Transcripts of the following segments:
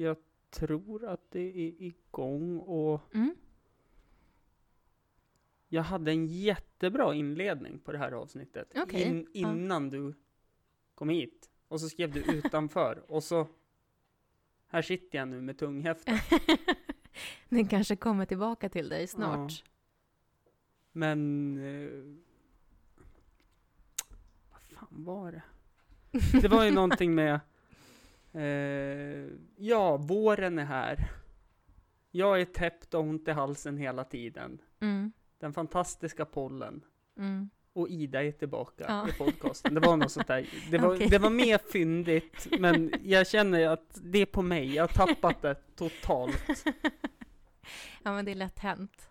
jag tror att det är igång och Mm. jag hade en jättebra inledning på det här avsnittet. Okej, In, ja. innan du kom hit. Och så skrev du utanför. och så här sitter jag nu med tunghäfta. Den kanske kommer tillbaka till dig snart. Men... Eh, vad fan var det? Det var ju någonting med... Eh, ja, våren är här. Jag är täppt och ont i halsen hela tiden. Mm. Den fantastiska pollen. Mm. Och Ida är tillbaka Ja. i podcasten. Det var något sånt där. Det var, Okej. det var mer fyndigt, men jag känner att det är på mig. Jag har tappat det totalt. Ja, men det är lätt hänt.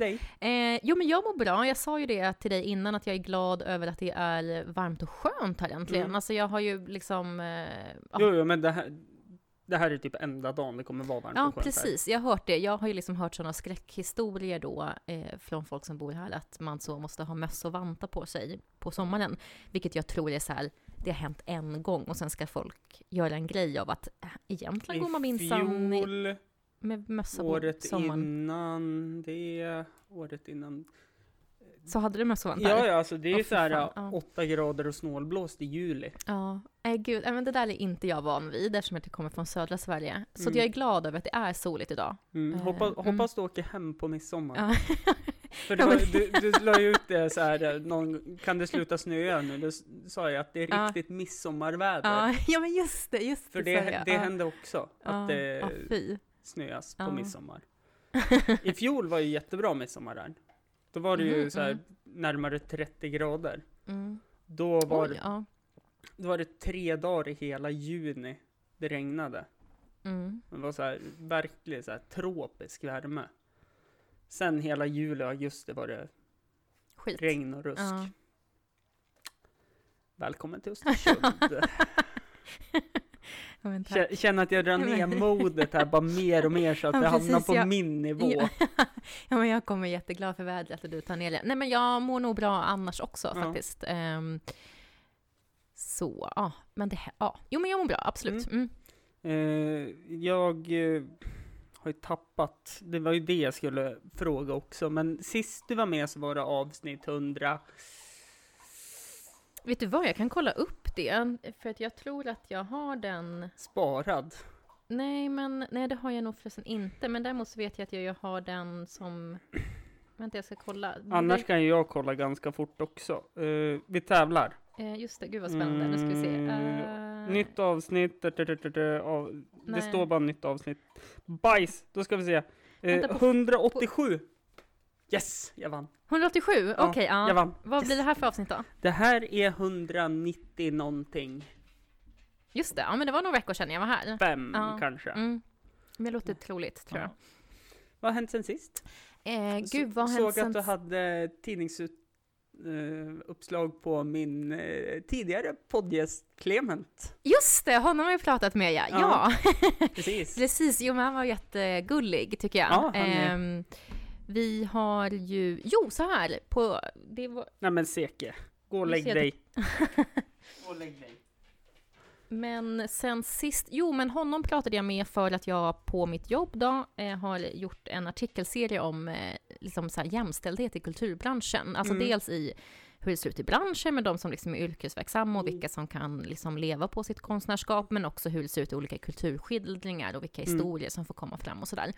Dig? Eh, jo, men jag mår bra. Jag sa ju det till dig innan att jag är glad över att det är varmt och skönt här äntligen. Mm. Alltså jag har ju liksom... Eh, ja, Jo, jo, men det här, det här är typ enda dagen det kommer vara varmt Ja, och skönt här. precis. Jag har hört det. Jag har ju liksom hört sådana skräckhistorier då eh, från folk som bor här, att man så måste ha möss och vantar på sig på sommaren. Vilket jag tror är så här, det har hänt en gång och sen ska folk göra en grej av att äh, egentligen går man minsann i- fjol, med mössa på året sommaren. innan det, året innan. Så hade du mössa vantar? Ja, ja, alltså det är fy så här fan, ja. åtta grader och snålblåst i juli. Ja, nej gud, men det där är inte jag van vid eftersom jag kommer från södra Sverige. Så Mm. jag är glad över att det är soligt idag. Mm. Eh, Hoppas, mm. hoppas du åker hem på midsommar. Ja. För men- du, du la ju ut det så här, eh, någon, kan det sluta snöa nu? Då sa jag att det är Ja. riktigt midsommarväder. Ja, ja, men just det, just För det. sa det, det ja. hände också, att det ja, fy. Snöas på Ja. midsommar. I fjol var ju jättebra midsommar där. Då var det ju Mhm, så här mm. närmare 30 grader. Mm. Då var, Oj, ja. då var det tre dagar i hela juni det regnade. Mm. Det var så här, verkligen så här tropisk värme. Sen hela juli och augusti var det Skit. regn och rusk. Ja. Välkommen till Östersund. Men tack. Känner att jag drar ner modet här bara mer och mer så att Ja, det hamnar på jag- min nivå. Ja. ja, men jag kommer jätteglad för vädret och du tar ner det. Nej, men jag mår nog bra annars också Ja. faktiskt. Ehm, så, ja, men det här, ja. Jo, men jag mår bra, absolut. Mm. Eh, jag eh, har ju tappat, det var ju det jag skulle fråga också, men sist du var med så var det avsnitt 100. Vet du vad, jag kan kolla upp det, för att jag tror att jag har den. Sparad. Nej, men nej, det har jag nog förresten inte. Men däremot så vet jag att jag, jag har den som... Vänta, jag ska kolla. Annars kan ju jag kolla ganska fort också. Eh, vi tävlar. Eh, just det, gud vad spännande. Nu ska vi se. Mm, Eh, Nytt avsnitt. av, det står bara nytt avsnitt. Bajs, då ska vi se. Vänta, på- 187. Yes, jag vann. 187? Ja, Okej, ja. Jag vann. Vad Yes. blir det här för avsnitt då? Det här är 190 någonting. Just det, ja men det var några veckor sedan jag var här. Fem Ja. kanske. Mm. Men det låter troligt, tror jag. Ja. Vad har hänt sen sist? Eh, gud, vad har Såg hänt sen... att du hade tidningsuppslag på min eh, tidigare poddgäst Clement. Just det, honom har jag pratat med ja. Ja. Ja, Precis. precis. Jo, men han var jättegullig, tycker jag. Ja, han är- Ehm, vi har ju... Jo, så här. På... Det var... Nej men Seke, gå och lägg dig. gå och lägg dig. Men sen sist, jo men honom pratade jag med för att jag på mitt jobb då eh, har gjort en artikelserie om eh, liksom så här jämställdhet i kulturbranschen. Alltså Mm. dels i hur det ser ut i branschen med de som liksom är yrkesverksamma och Mm. vilka som kan liksom leva på sitt konstnärskap, men också hur det ser ut i olika kulturskildringar och vilka Mm. historier som får komma fram och sådär.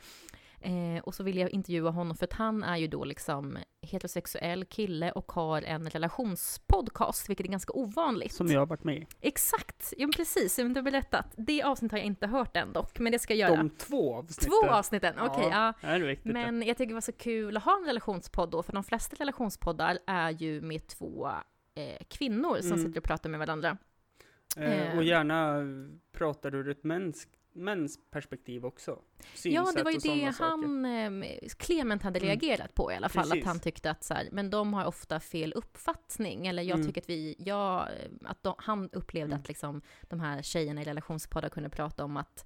Eh, och så vill jag intervjua honom för att han är ju då liksom heterosexuell kille och har en relationspodcast, vilket är ganska ovanligt. Som jag har varit med i. Exakt, ja men precis, som du har berättat. Det avsnittet har jag inte hört än dock, men det ska jag göra. De två avsnitten. Två avsnitten, okej. ja. Det här är viktigt. Men jag tycker det var så kul att ha en relationspodd då, för de flesta relationspoddar är ju med två eh, kvinnor som Mm. sitter och pratar med varandra. eh, eh. och gärna pratar ur ett mänskt mäns perspektiv också. Ja, Synsätt det var ju det han, eh, Clement hade Mm. reagerat på i alla fall, Precis. att han tyckte att så här, men de har ofta fel uppfattning, eller jag Mm. tycker att vi, jag, eh, att de, han upplevde Mm. att liksom de här tjejerna i relationspoddar kunde prata om att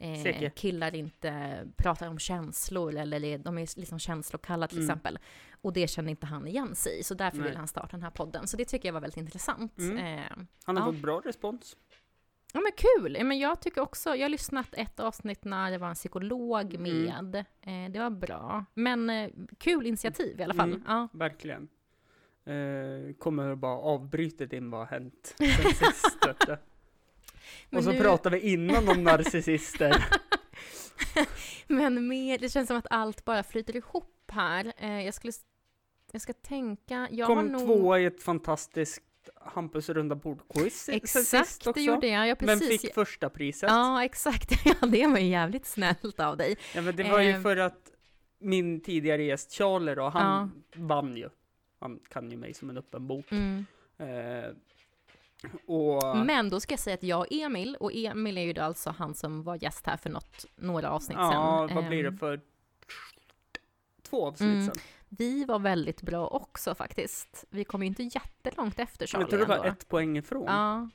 eh, killar inte pratar om känslor, eller de är liksom känslokalla till Mm. exempel. Och det kände inte han igen sig i, så därför Nej. ville han starta den här podden. Så det tycker jag var väldigt intressant. Mm. Eh, Han har Ja. fått bra respons. Ja men kul! Ja, Men jag tycker också, jag har lyssnat ett avsnitt när det var en psykolog Mm. med. Eh, det var bra. Men eh, kul initiativ i alla fall. Mm. Ja. Verkligen. Eh, kommer bara avbryta din vad har hänt sen sist. Och så nu- pratar vi innan om narcissister. Men mer, det känns som att allt bara flyter ihop här. Eh, jag skulle, jag ska tänka, jag har Kom nog... tvåa i ett fantastiskt Hampus runda bord-quiz Exakt, det gjorde jag. Men precis. fick första priset. Ja, exakt. Ja, det var ju jävligt snällt av dig. Ja, men det var ju Eh. för att min tidigare gäst Charlie då, han vann ju. Han kan ju mig som en öppen bok. Mm. Eh, och Men då ska jag säga att jag och Emil, och Emil är ju då alltså han som var gäst här för något, några avsnitt ja, sen. vad blir det Ehm, för två avsnitt Mm. sen? Vi var väldigt bra också faktiskt. Vi kom ju inte jättelångt efter Charlie Jag tror det var ändå. ett poäng ifrån. Ja.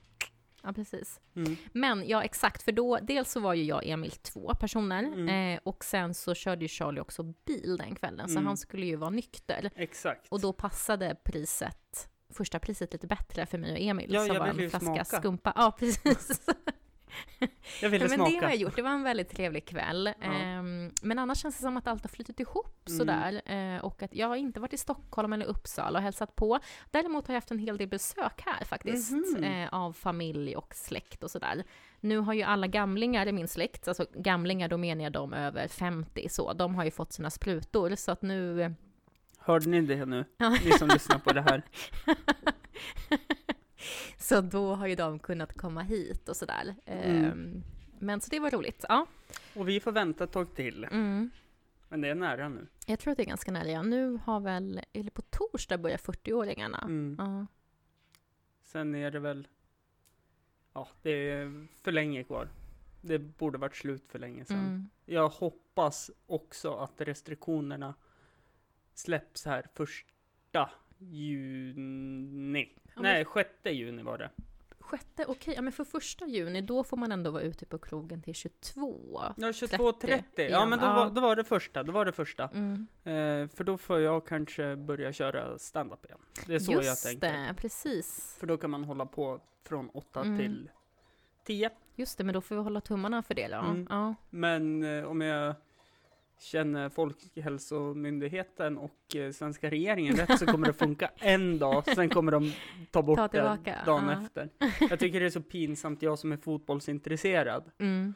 ja, precis. Mm. Men ja, exakt, för då, dels så var ju jag Emil två personer, Mm. eh, och sen så körde ju Charlie också bil den kvällen, så Mm. han skulle ju vara nykter. Exakt. Och då passade priset, första priset lite bättre för mig och Emil, Ja, som var en flaska smaka. skumpa. Ja, precis. jag ville Ja, men smaka. det har jag gjort. Det var en väldigt trevlig kväll. Ja. Ehm, men annars känns det som att allt har flutit ihop Mm. sådär. Eh, och att jag har inte varit i Stockholm eller Uppsala och hälsat på. Däremot har jag haft en hel del besök här faktiskt. Mhm. Eh, av familj och släkt och sådär. Nu har ju alla gamlingar i min släkt, alltså gamlingar då menar jag de över 50 så, de har ju fått sina sprutor så att nu... Hörde ni det nu? Ja. Ni som lyssnar på det här. så då har ju de kunnat komma hit och sådär. Mm. Ehm, men så det var roligt. Ja. Och vi får vänta ett tag till. Mm. Men det är nära nu. Jag tror att det är ganska nära. ja. Nu har väl, eller på torsdag börjar 40-åringarna. Mm. Ja. Sen är det väl, ja, det är för länge kvar. Det borde varit slut för länge sedan. Mm. Jag hoppas också att restriktionerna släpps här första juni. Nej, sjätte juni var det. Sjätte, okej, ja men för första juni, då får man ändå vara ute på krogen till 22. Ja, 22.30. Ja, men då, ja. Var, då var det första. Då var det första. Mm. Eh, för då får jag kanske börja köra stand-up igen. Det är så jag Just tänker. det, precis. För då kan man hålla på från 8 Mm. till 10. Just det, men då får vi hålla tummarna för det då. Mm. Ja. Men eh, om jag känner Folkhälsomyndigheten och eh, svenska regeringen rätt så kommer det funka en dag, sen kommer de ta bort Ta det dagen ja. efter. Jag tycker det är så pinsamt, jag som är fotbollsintresserad. Mm.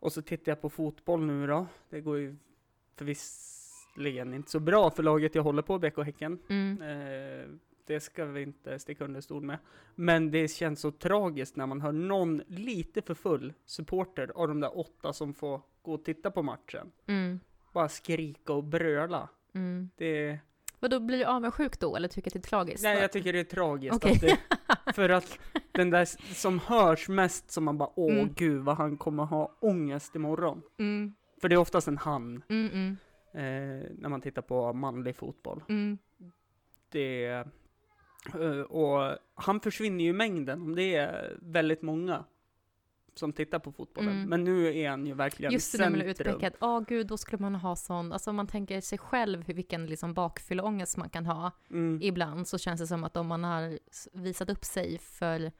Och så tittar jag på fotboll nu då. Det går ju förvisligen inte så bra för laget jag håller på, BK Häcken. Mm. Eh, det ska vi inte sticka under stol med. Men det känns så tragiskt när man hör någon lite för full supporter av de där åtta som får gå och titta på matchen. Mm. Bara skrika och bröla. Mm. Det, Vadå, blir du avundsjuk då, eller tycker att det är tragiskt? nej, jag tycker det är tragiskt. Okej. Att det, för att den där som hörs mest som man bara, åh Mm. gud vad han kommer ha ångest imorgon. Mm. För det är oftast en han, Mm, mm, eh, när man tittar på manlig fotboll. mm. Det, eh, och han försvinner ju i mängden om det är väldigt många som tittar på fotbollen. Mm. Men nu är han ju verkligen Just det, centrum. utpekad. Ja, gud, då skulle man ha sån, alltså om man tänker sig själv hur, vilken liksom bakfylleångest man kan ha Mm. ibland, så känns det som att om man har visat upp sig för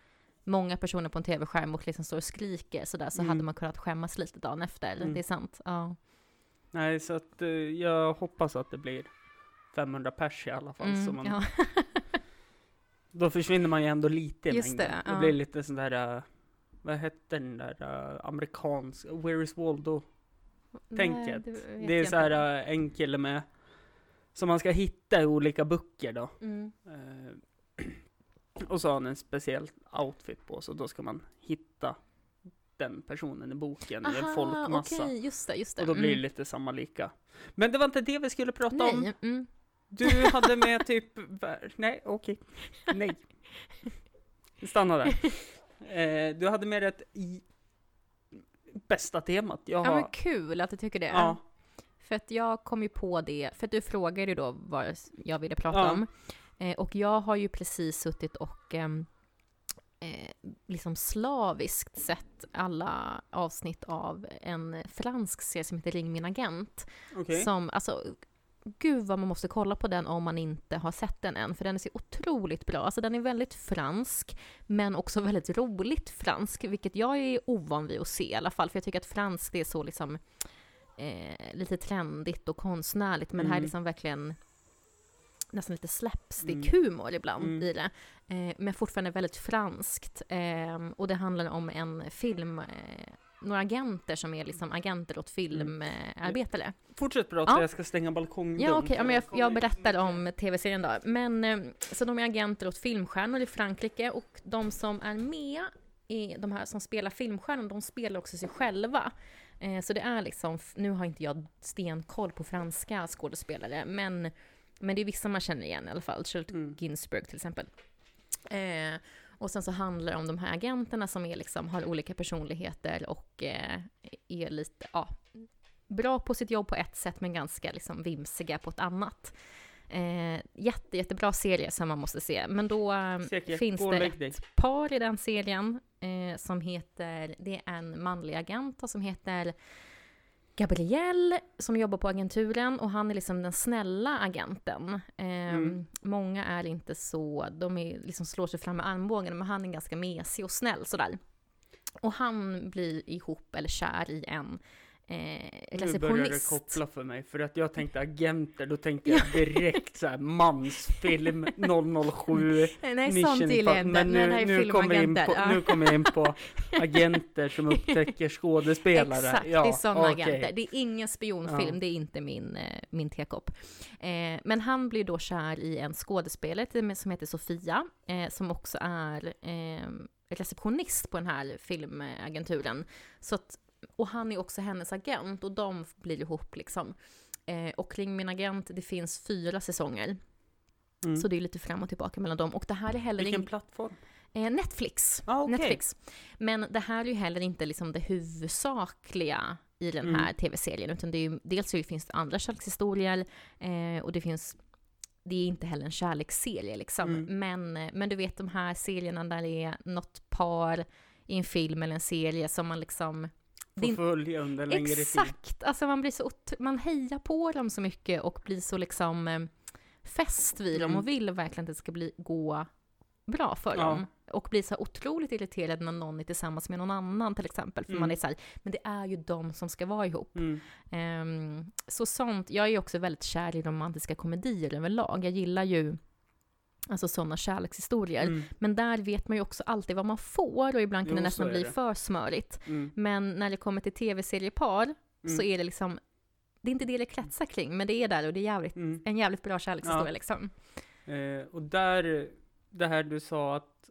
många personer på en tv-skärm och liksom står och skriker sådär, så Mm. hade man kunnat skämmas lite dagen efter. Mm. Det är sant. Ja. Nej, så att eh, jag hoppas att det blir 500 pers i alla fall. så Mm, man, ja. Då försvinner man ju ändå lite i Just mängden. det, Det, ja. blir lite sån där, eh, vad hette den där uh, amerikansk, Where is Waldo? Tänket. Vet Det är så här eh, en kille med, som man ska hitta i olika böcker då. Mm. Eh, och så har han en speciell outfit på så då ska man hitta den personen i boken i en Aha, folkmassa. okej, just det, just det. Och då blir det Mm. lite samma lika. Men det var inte det vi skulle prata om. Nej, mm. Du hade med typ, nej okej, nej. Stanna där. Eh, du hade med ett i- bästa temat jag Ja, har. men kul att du tycker det. Ja. För att jag kom ju på det, för att du frågade ju då vad jag ville prata Ja. om. Eh, och jag har ju precis suttit och ehm, eh, liksom slaviskt sett alla avsnitt av en fransk serie som heter Ring min agent. Okej. Som, alltså, gud vad man måste kolla på den om man inte har sett den än, för den är så otroligt bra. Alltså den är väldigt fransk, men också väldigt roligt fransk, vilket jag är ovan vid att se i alla fall, för jag tycker att fransk det är så liksom eh, lite trendigt och konstnärligt, men här är Mm. liksom verkligen nästan lite slapstick-humor ibland Mm. i det. Eh, men fortfarande väldigt franskt. Eh, och det handlar om en film, eh, några agenter som är liksom agenter åt filmarbetare. Fortsätt prata, Ja. jag ska stänga balkongdörren. Ja, okej, ja, men jag, jag berättar om tv-serien då. Men, eh, så de är agenter åt filmstjärnor i Frankrike och de som är med, i de här som spelar filmstjärnor, de spelar också sig själva. Eh, så det är liksom, nu har inte jag stenkoll på franska skådespelare, men, men det är vissa man känner igen i alla fall. Charlotte Mm. Ginsburg till exempel. Eh, och sen så handlar det om de här agenterna som är liksom, har olika personligheter och eh, är lite, ja, bra på sitt jobb på ett sätt men ganska liksom vimsiga på ett annat. Eh, jätte, jättebra serie som man måste se. Men då eh, Säkert, finns det ett par i den serien eh, som heter, det är en manlig agent som heter Gabriel som jobbar på agenturen och han är liksom den snälla agenten. Eh, Mm. Många är inte så, de är, liksom slår sig fram med armbågen men han är ganska mesig och snäll sådär. Och han blir ihop eller kär i en eh, Nu börjar det koppla för mig, för att jag tänkte agenter, då tänkte jag direkt så här mansfilm 007, Nej, Mission Impossible. Men Nej, nu, är nu, kommer jag in på, filmagenter. Ja. nu kommer jag in på agenter som upptäcker skådespelare. Exakt, ja, det är sådana okej. agenter. Det är ingen spionfilm, Ja. det är inte min, eh, min tekopp. Eh, men han blir då kär i en skådespelare som heter Sofia, eh, som också är eh, receptionist på den här filmagenturen. Så att, och han är också hennes agent och de blir ihop liksom. Eh, och kring min agent, det finns fyra säsonger. Mm. Så det är lite fram och tillbaka mellan dem. Och det här är heller Vilken ing- plattform? eh, Netflix. Ah, okej. Netflix. Men det här är ju heller inte liksom det huvudsakliga i den Mm. här tv-serien, utan det är ju, dels så finns det andra kärlekshistorier eh, och det finns det är inte heller en kärleksserie liksom. Mm. Men, men du vet de här serierna där det är något par i en film eller en serie som man liksom... det är Får följa under längre tid. Exakt! Alltså man blir så ot- man hejar på dem så mycket och blir så liksom eh, fäst vid dem Mm. och vill verkligen att det ska bli, gå bra för Ja. dem. Och blir så här otroligt irriterad när någon är tillsammans med någon annan till exempel. För Mm. man är så här, men det är ju de som ska vara ihop. Mm. Ehm, så sånt, jag är ju också väldigt kär i romantiska komedier överlag. Jag gillar ju alltså sådana kärlekshistorier. Mm. Men där vet man ju också alltid vad man får och ibland kan Jo, det så nästan bli det. för smörigt. Mm. Men när det kommer till tv-seriepar så Mm. är det liksom, det är inte det det kretsar kring, men det är där och det är jävligt, Mm. en jävligt bra kärlekshistoria Ja. liksom. Eh, och där, det här du sa att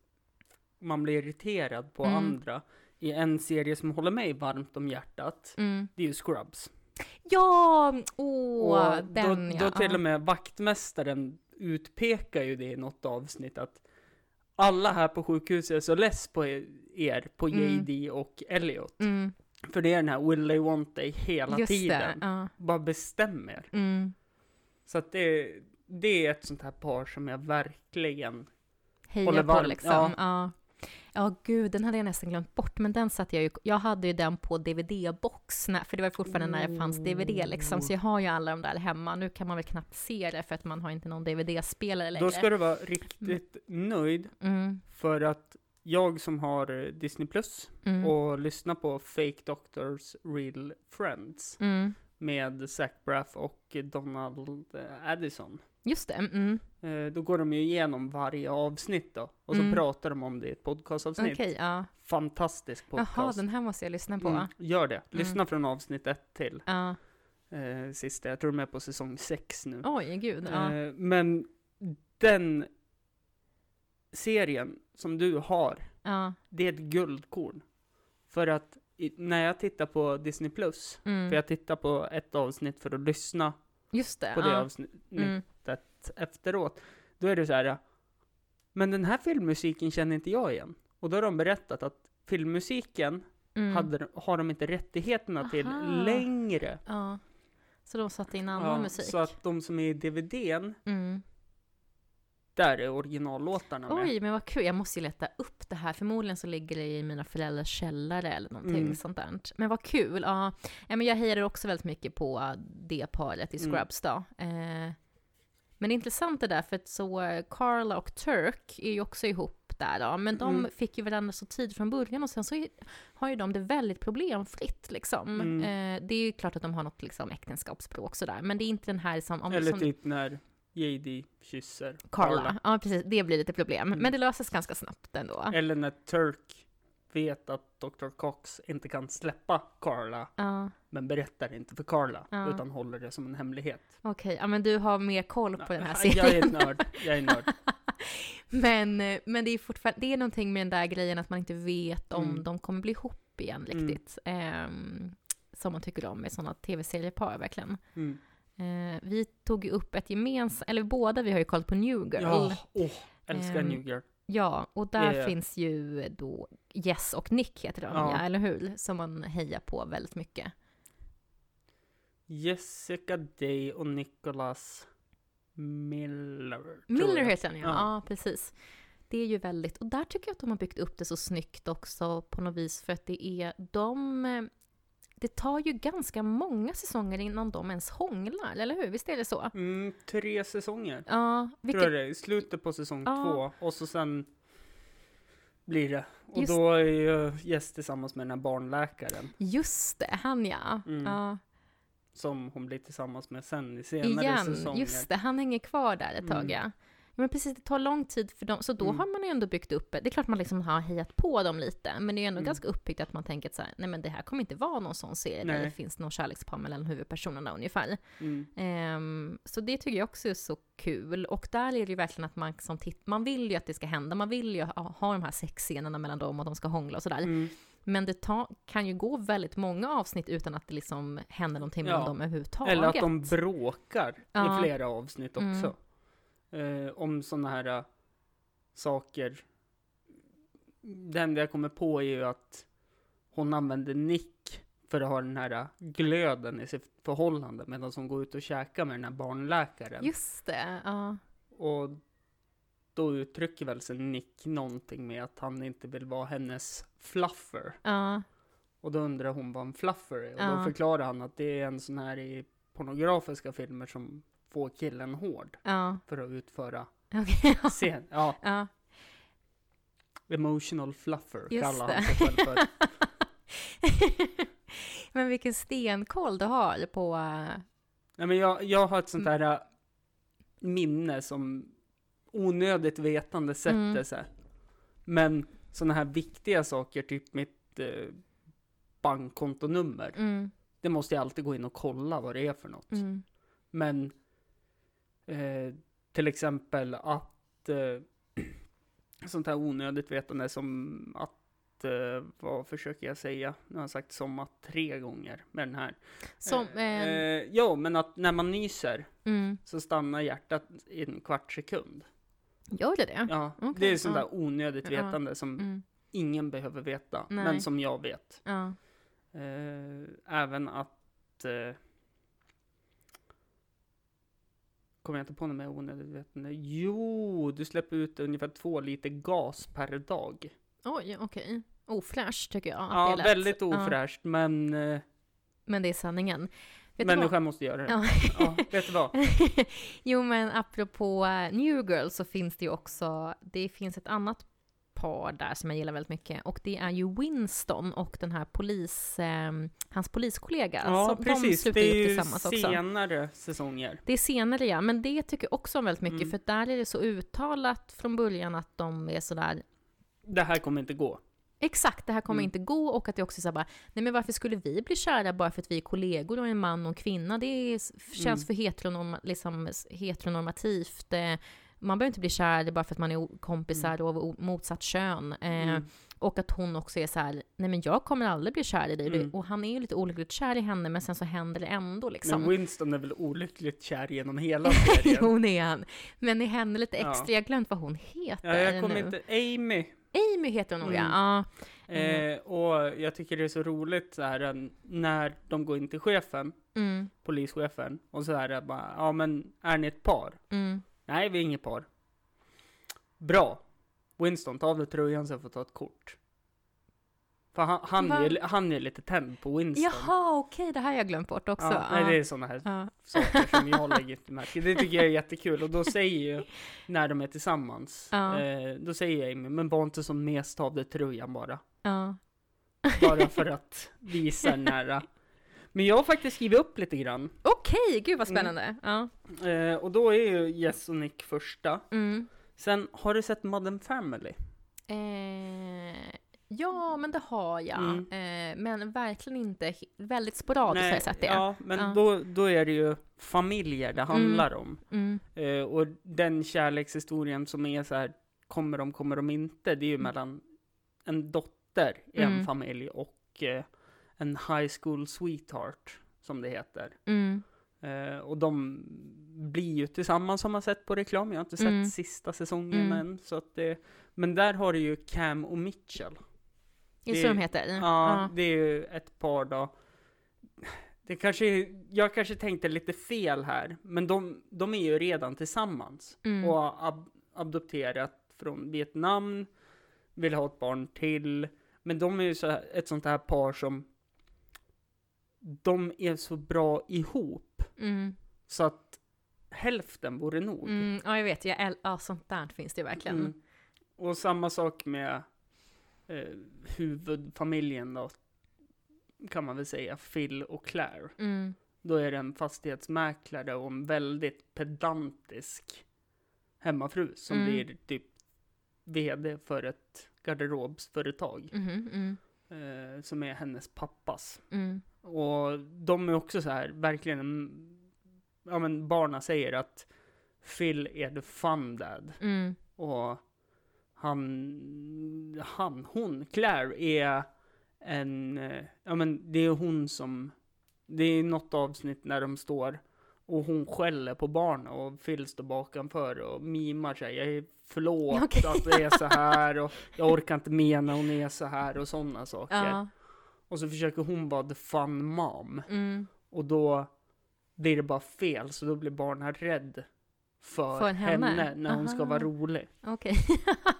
man blir irriterad på Mm. andra i en serie som håller mig varmt om hjärtat, Mm. det är ju Scrubs. Ja, åh, och den då, ja. då till och med vaktmästaren utpekar ju det i något avsnitt att alla här på sjukhuset är så less på er, på Mm. JD och Elliot. Mm, För det är den här will they want they hela just tiden. det. Ja. Bara bestäm er. Mm. Så att det, det är ett sånt här par som jag verkligen Heja Håller på varmt, liksom. ja. Ja. Ja. gud, den hade jag nästan glömt bort, men den satte jag ju, jag hade ju den på DVD-box, för det var fortfarande när det fanns DVD liksom, så jag har ju alla de där hemma. Nu kan man väl knappt se det för att man har inte någon DVD-spelare längre. Då ska du vara riktigt nöjd Mm, för att jag som har eh, Disney Plus mm, och lyssnar på Fake Doctors Real Friends mm. med Zach Braff och Donald eh, Addison. Just det, mm. Då går de ju igenom varje avsnitt då och så Mm. pratar de om det i ett podcastavsnitt. okej, ja. Fantastisk podcast. Jaha, den här måste jag lyssna på. Mm, gör det. Lyssna från avsnitt ett till Ja. eh, sista. Jag tror de är på säsong sex nu. Oj, gud. Ja. Eh, men den serien som du har, det är ett guldkorn. För att i, när jag tittar på Disney Plus, Mm. för jag tittar på ett avsnitt för att lyssna Just det. på det avsnittet Mm. efteråt, då är det så här, men den här filmmusiken känner inte jag igen. Och då har de berättat att filmmusiken Mm. hade, har de inte rättigheterna till Aha. längre. Ja. Så de satte in annan Ja, musik? så att de som är i DVDn, Mm. där är originallåtarna med. Oj, men vad kul. Jag måste ju leta upp det här. Förmodligen så ligger det i mina föräldrars källare eller någonting Mm. sånt där. Men vad kul. Ja. ja, men jag hejade också väldigt mycket på det paret i Mm. Scrubs då. Eh, men det är intressant det där, för att så eh, Carla och Turk är ju också ihop där då. Men de Mm. fick ju varandra så tid från början och sen så är- har ju de det väldigt problemfritt liksom. Mm. Eh, det är ju klart att de har något liksom äktenskapsspråk sådär, men det är inte den här som... Om, Eller som typ när JD kysser Carla. Ja, precis. Det blir lite problem. Mm. Men det löses ganska snabbt ändå. Eller när Turk vet att Dr. Cox inte kan släppa Carla, Ja, men berättar inte för Carla, Ja. utan håller det som en hemlighet. okej. Ja, men du har mer koll på den här jag är serien. nörd, jag är nörd. men, eh, men det är fortfarande, det är någonting med den där grejen att man inte vet om Mm. de kommer bli ihop igen Mm. riktigt. Ehm, som man tycker om med sådana tv-seriepar verkligen. Mm. Eh, vi tog ju upp ett gemensamt, eller båda vi har ju kollat på New Girl. Ja, åh, älskar Ehm, New Girl. Ja, och där Yeah. finns ju då Jess och Nick heter de, Ja. ja. eller hur? Som man hejar på väldigt mycket. Jessica Day och Nicholas Miller. tror Miller heter han ja. Ja. ja, precis. Det är ju väldigt, och där tycker jag att de har byggt upp det så snyggt också på något vis för att det är de, det tar ju ganska många säsonger innan de ens hånglar, eller hur? Visst är det så? Mm, tre säsonger. Ja, Tror vilket, jag det är. Slutet på säsong Ja. två. Och så sen blir det. Och Just- då är ju Jess tillsammans med den här barnläkaren. just det, han ja. Mm. ja. Som hon blir tillsammans med sen i senare Igen, säsonger. just det, han hänger kvar där ett tag Mm. ja. Men precis, det tar lång tid för dem, så då Mm. har man ju ändå byggt upp, det är klart man liksom har hejat på dem lite, men det är ändå Mm. ganska uppbyggt att man tänker att så här, nej men det här kommer inte vara någon sån serie där Nej. det finns någon kärlekspar mellan huvudpersonerna ungefär. Mm. Ehm, så det tycker jag också är så kul. Och där är det ju verkligen att man som titt man vill ju att det ska hända, man vill ju ha, ha de här sexscenerna mellan dem och de ska hångla och sådär. Mm. Men det ta, kan ju gå väldigt många avsnitt utan att det liksom händer någonting mellan Ja. dem överhuvudtaget. Eller att de bråkar Ja. i flera avsnitt Mm. också. Eh, om sådana här äh, saker. Det enda jag kommer på är ju att hon använder Nick för att ha den här äh, glöden i sitt förhållande medan hon går ut och käkar med den här barnläkaren. Just det, ja. Och då uttrycker väl sig Nick någonting med att han inte vill vara hennes fluffer. Ja, Och då undrar hon vad en fluffer är. Och Ja. då förklarar han att det är en sån här i pornografiska filmer som får killen hård ja. för att utföra ja. scen. Ja, emotional fluffer Just kallar han sig själv för. Men vilken stenkoll du har på... äh, Nej, men jag, jag har ett sånt Mm. här äh, minne som onödigt vetande sätter Mm. sig. Men såna här viktiga saker, typ mitt eh, bankkontonummer. Mm, Det måste jag alltid gå in och kolla vad det är för något. mm, Men eh, till exempel att eh, sånt här onödigt vetande som att, eh, vad försöker jag säga? Nu har jag sagt som att tre gånger med den här. Som... Eh, Eh, eh, ja, men att när man nyser mm. så stannar hjärtat i en kvart sekund. Gör det det? Ja, Okej, det är sånt ja. där onödigt Ja. vetande som Mm, ingen behöver veta, Nej. men som jag vet. ja. Eh, även att... Eh, kommer jag inte på något mer onödigt vetande? Jo, du släpper ut ungefär två liter gas per dag. Oj, okej. Ofräscht tycker jag att Ja, det lät. väldigt Ja, ofräscht, men eh, men det är sanningen. Vet människan måste göra det. Ja. Ja, vet du vad? jo, men apropå New Girl så finns det ju också, det finns ett annat par där som jag gillar väldigt mycket och det är ju Winston och den här polis, eh, hans poliskollega. Ja, som, De precis. slutar Det är ju tillsammans också. senare säsonger. Det är senare ja, men det tycker jag också om väldigt mycket Mm. för där är det så uttalat från början att de är sådär Det här kommer inte gå. Exakt, det här kommer Mm. inte gå och att det också är så bara, nej men varför skulle vi bli kära bara för att vi är kollegor och en man och en kvinna? Det är, känns Mm. för heteronorm, liksom, heteronormativt. Eh, man behöver inte bli kär bara för att man är kompisar och av o- motsatt kön. Eh, Mm. Och att hon också är så här, nej men jag kommer aldrig bli kär i dig. Mm. Och han är ju lite olyckligt kär i henne men sen så händer det ändå liksom. Men Winston är väl olyckligt kär genom hela serien? jo, det är han. Men i henne lite Ja. extra, jag har glömt vad hon heter ja, jag kommer nu. inte... Amy. Amy heter hon nog, Mm. ja. ja. Eh, och jag tycker det är så roligt så här en- när de går in till chefen, Mm, polischefen, och så är det bara, ja men är ni ett par? mm. Nej, vi är inget par. Bra. Winston, ta av dig tröjan så jag får ta ett kort. För han, han, är, han är lite tänd på Winston. Jaha, okej, det här har jag glömt bort också. Ja, nej, det är sådana här Ja. saker som jag lägger till märke. Det tycker jag är jättekul. Och då säger ju, när de är tillsammans, Ja. eh, då säger Amy, men var inte som mest av dig tröjan bara. Bara för att visa den här. Men jag har faktiskt skrivit upp lite grann. Okej, gud vad Mm. spännande. Ja. Eh, och då är ju Jess och Nick första. Mm. Sen, har du sett Modern Family? Eh, ja, men det har jag. Mm. Eh, men verkligen inte, väldigt sporadiskt har jag sett det. Ja, men Ja. Då, då är det ju familjer det handlar om. Mm. Eh, och den kärlekshistorien som är så här, kommer de, kommer de inte, det är ju Mm. mellan en dotter i en Mm. familj och eh, en high school sweetheart, som det heter. Mm. Eh, och de blir ju tillsammans som man sett på reklam. Jag har inte sett Mm. sista säsongen Mm. än. Så att det, men där har du ju Cam och Mitchell. Är det så de heter? Ja, det är ju ett par då. Det kanske, är- jag kanske tänkte lite fel här, men de, de är ju redan tillsammans Mm. och har ab- adopterat från Vietnam, vill ha ett barn till, men de är ju så här, ett sånt här par som de är så bra ihop Mm. så att hälften vore nog. Mm. Ja, jag vet. Jag ja, sånt där finns det verkligen. Mm. Och samma sak med eh, huvudfamiljen då, kan man väl säga, Phil och Claire. Mm. Då är det en fastighetsmäklare och en väldigt pedantisk hemmafru som Mm. blir typ vd för ett garderobsföretag Mhm, mm. eh, som är hennes pappas. Mm. Och de är också så här, verkligen, en- ja men barna säger att Phil är the fun dad. Mm. Och han, han, hon, Claire är en, eh, ja men det är hon som, det är något avsnitt när de står och hon skäller på barnen och Phil står bakanför och mimar sig. Jag är förlåt Okej. att det är så här och jag orkar inte med när hon är så här och sådana saker. Ja. Och så försöker hon vara the fun mom. Mm. Och då blir det bara fel, så då blir barnen rädd för, För henne? henne. när hon ska vara rolig. Okej.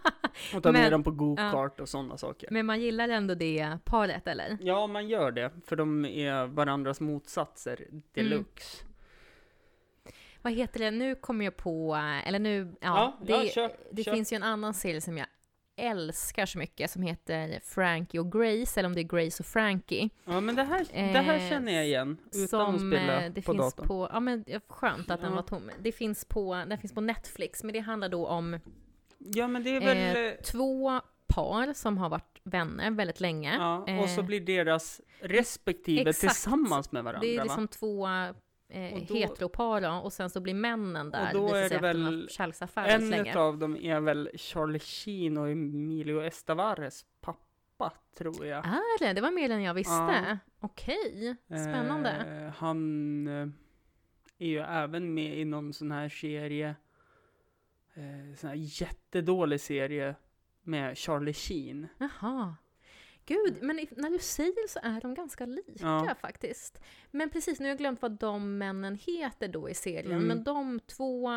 Och ta med dem på go-kart och sådana saker. Men man gillar ändå det paret, eller? Ja, man gör det, för de är varandras motsatser deluxe. Vad heter det? Nu kommer jag på, eller nu, ja, Ja, det, ja, kör, det kör. finns ju en annan serie som jag älskar så mycket som heter Frankie och Grace, eller om det är Grace och Frankie. Ja, men det här, det här Eh, känner jag igen, utan som att spela eh, det på finns datorn. på, ja men ja, skönt att den Ja. var tom. Det finns på, den finns på Netflix, men det handlar då om Ja, men det är väl... eh, eh, två par som har varit vänner väldigt länge. ja, och så eh, blir deras respektive exakt. tillsammans med varandra, Det är va? liksom två eh, Och då- heteropar då, och sen så blir männen där. då visar är det väl En länge. av dem är väl Charlie Sheen och Emilio Estavares pappa, tror jag. Är det? Det var mer än jag visste. Ja. Okej, spännande. Eh, han eh, är ju även med i någon sån här serie, eh, sån här jättedålig serie med Charlie Sheen. Jaha. Gud, men när du säger så är de ganska lika Ja. faktiskt. Men precis, nu har jag glömt vad de männen heter då i serien. Mm. Men de två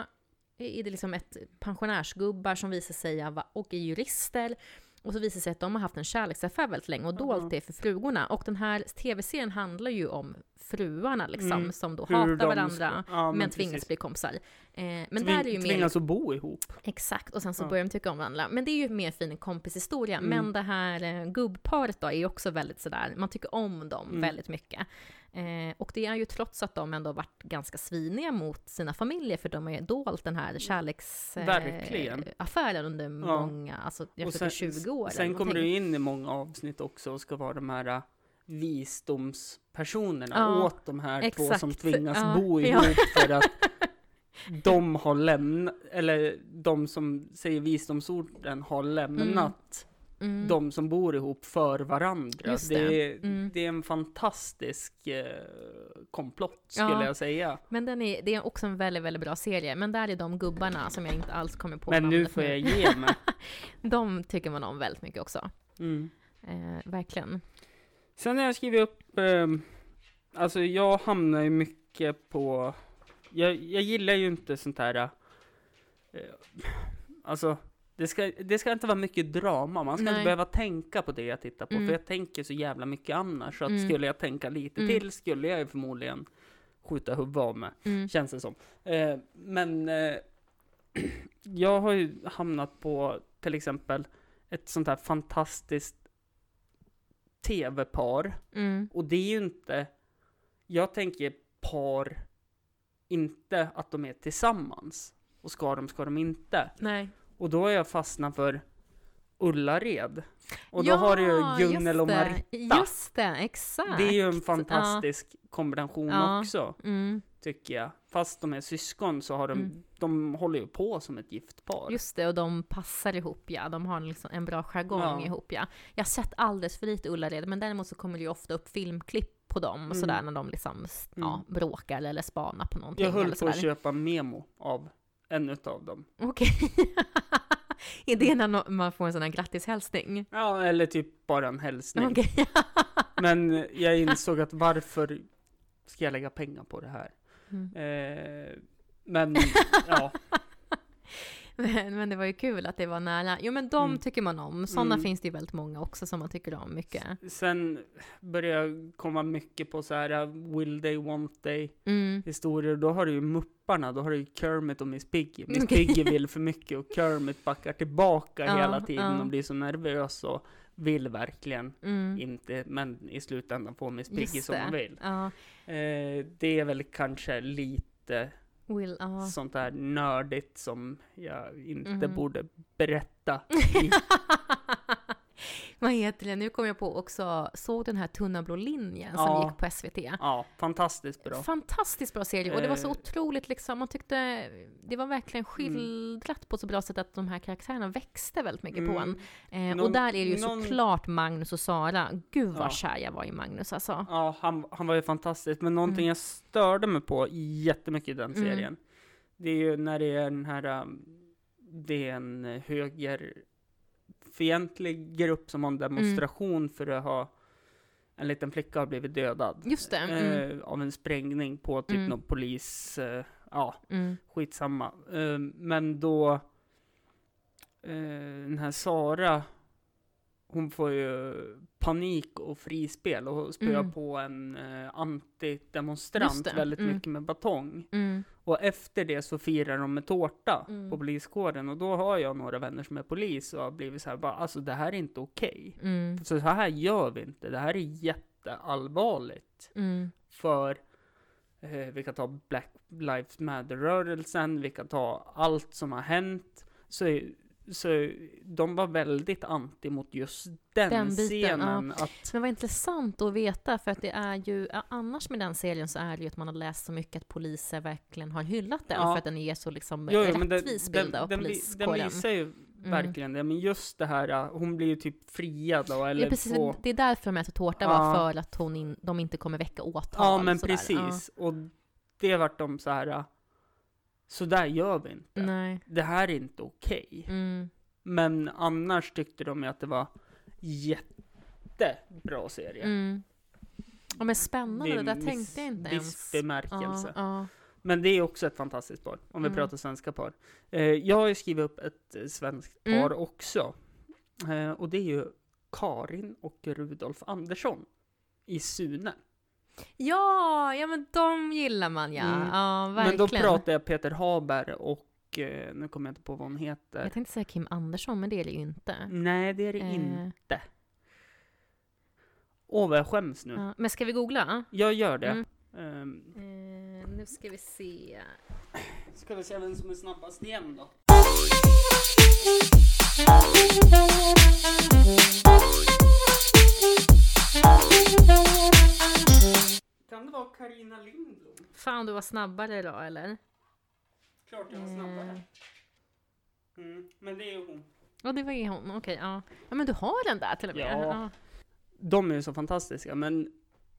är det liksom ett pensionärsgubbar som visar sig vara, och är jurister. Och så visar det sig att de har haft en kärleksaffär väldigt länge och dolt Ja. det för frugorna. Och den här tv-serien handlar ju om fruarna liksom, Mm. som då Hur hatar varandra. ja, men tvingas precis. bli kompisar. Eh, men Tving- där är ju mer... Tvingas att bo ihop. Exakt, och sen så Ja. börjar de tycka om varandra. Men det är ju mer fin kompishistoria. Mm. Men det här eh, gubbparet då är ju också väldigt sådär, man tycker om dem Mm. väldigt mycket. Eh, och det är ju trots att de ändå varit ganska sviniga mot sina familjer, för de har ju dolt den här kärleksaffären under många, alltså jag tror 20 år. Sen kommer du in i många avsnitt också och ska vara de här äh, visdomspersonerna Ja, åt de här två som exakt. tvingas Ja, bo ja. ihop för att de har lämnat, eller de som säger visdomsorden har lämnat Mm. de som bor ihop för varandra. Just Det, det. är, Mm. det är en fantastisk eh, komplott skulle Ja. jag säga. Men den är, det är också en väldigt, väldigt bra serie. Men där är de gubbarna som jag inte alls kommer på Men nu får jag ge mig. De tycker man om väldigt mycket också. Mm. Eh, verkligen. Sen har jag skrivit upp, eh, alltså jag hamnar ju mycket på, jag, jag gillar ju inte sånt här, eh, alltså det ska, det ska inte vara mycket drama, man ska Nej. inte behöva tänka på det jag tittar på, Mm. för jag tänker så jävla mycket annars, så att Mm. skulle jag tänka lite Mm. till skulle jag ju förmodligen skjuta huvudet av mig, Mm. känns det som. Eh, men eh, jag har ju hamnat på till exempel ett sånt här fantastiskt tv-par, Mm. och det är ju inte, jag tänker par, inte att de är tillsammans. Och ska de, ska de inte. Nej. Och då har jag fastnat för Ullared. Och då Ja, har du ju Gunnel och det. Marita. Just det, exakt. Det är ju en fantastisk kombination Ja. också, Mm. tycker jag. Fast de är syskon så har de, Mm. de håller ju på som ett gift par. Just det, och de passar ihop ja. De har liksom en bra jargong Ja. ihop ja. Jag har sett alldeles för lite Ullared, men däremot så kommer det ju ofta upp filmklipp på dem och Mm. sådär när de liksom ja, Mm. bråkar eller spanar på någonting. Jag höll på att köpa memo av en utav dem. Okej. det när no- man får en sån här grattishälsning? Ja, eller typ bara en hälsning. Okej. Men jag insåg att varför ska jag lägga pengar på det här? Mm. Eh, men ja, Men, men det var ju kul att det var nära. Jo men de Mm. tycker man om. Sådana Mm. finns det ju väldigt många också som man tycker om mycket. sen börjar jag komma mycket på så här uh, will they, want they Mm. historier. Då har du ju Mupparna, då har du ju Kermit och Miss Piggy. Miss Okej. Piggy vill för mycket och Kermit backar tillbaka Ja, hela tiden ja. och blir så nervös och vill verkligen Mm. inte, men i slutändan får Miss Piggy som hon vill. Ja. Eh, det är väl kanske lite Will, ja. sånt där nördigt som jag inte Mhm. borde berätta. I, Vad heter det? Nu kom jag på också, såg den här Tunna blå linjen som Ja. gick på SVT. ja, fantastiskt bra. Fantastiskt bra serie och det var så Eh. otroligt liksom, man tyckte det var verkligen Mm. skildrat på så bra sätt att de här karaktärerna växte väldigt mycket på en. Mm. Eh, Någon- och där är det ju någon- såklart Magnus och Sara. Gud vad Ja. kär jag var i Magnus alltså. Ja, han, han var ju fantastisk. Men någonting jag störde mig på jättemycket i den Mm. serien. Det är ju när det är den här, um, det är en eh, högerfientlig grupp som har en demonstration för att ha en liten flicka har blivit dödad. Just det. Mm. Eh, av en sprängning på typ Mm. någon polis, eh, ja, Mm. skitsamma. Eh, men då, eh, den här Sara, hon får ju panik och frispel och spöar Mm. på en eh, antidemonstrant väldigt mm. mycket med batong. Mm. Och efter det så firar de med tårta Mm. på poliskåren och då har jag några vänner som är polis och har blivit så här, bara, alltså det här är inte okej. Mm. Så här gör vi inte, det här är jätteallvarligt. Mm. För eh, vi kan ta Black Lives Matter-rörelsen, vi kan ta allt som har hänt. Så, så de var väldigt anti mot just den, Den biten, scenen. Att, Men vad intressant att veta, för att det är ju, ja, annars med den serien så är det ju att man har läst så mycket att poliser verkligen har hyllat den, Ja. för att den ger så liksom Jo, jo, men den- rättvis bild av den, poliskåren. den visar ju verkligen det, men just det här, hon blir ju typ friad då, eller ja, precis, få... Det är därför de äter tårta, Ja. för att hon in, de inte kommer väcka åtal. Ja, men precis. Och det vart de så här, så där gör vi inte. Nej. Det här är inte okej. Mm. Men annars tyckte de ju att det var jättebra serie. Mm. Ja, men spännande, det där viss- tänkte jag inte ens. bemärkelse. Ja, ja. Men det är också ett fantastiskt par, om vi Mm. pratar svenska par. Eh, jag har ju skrivit upp ett eh, svenskt par Mm. också. Eh, och det är ju Karin och Rudolf Andersson i Sune. Ja, ja men de gillar man ja. Mm. Ja, Men verkligen. då pratar jag Peter Haber och, eh, nu kommer jag inte på vad hon heter. Jag tänkte säga Kim Andersson, men det är det ju inte. Nej, det är det Eh, inte. Åh, vad jag skäms nu. ja. Men ska vi googla? Jag gör det. Mm. Ehm, Eh, nu ska vi se. ska vi se vem som är snabbast igen då? Kan det vara Karina Lindblom? Fan, du var snabbare idag eller? Klart jag var Eh. snabbare. Mm, men det är ju hon. Ja, det var ju hon. Okej, ja. Ja, men du har den där till och med. Ja. De är ju så fantastiska, men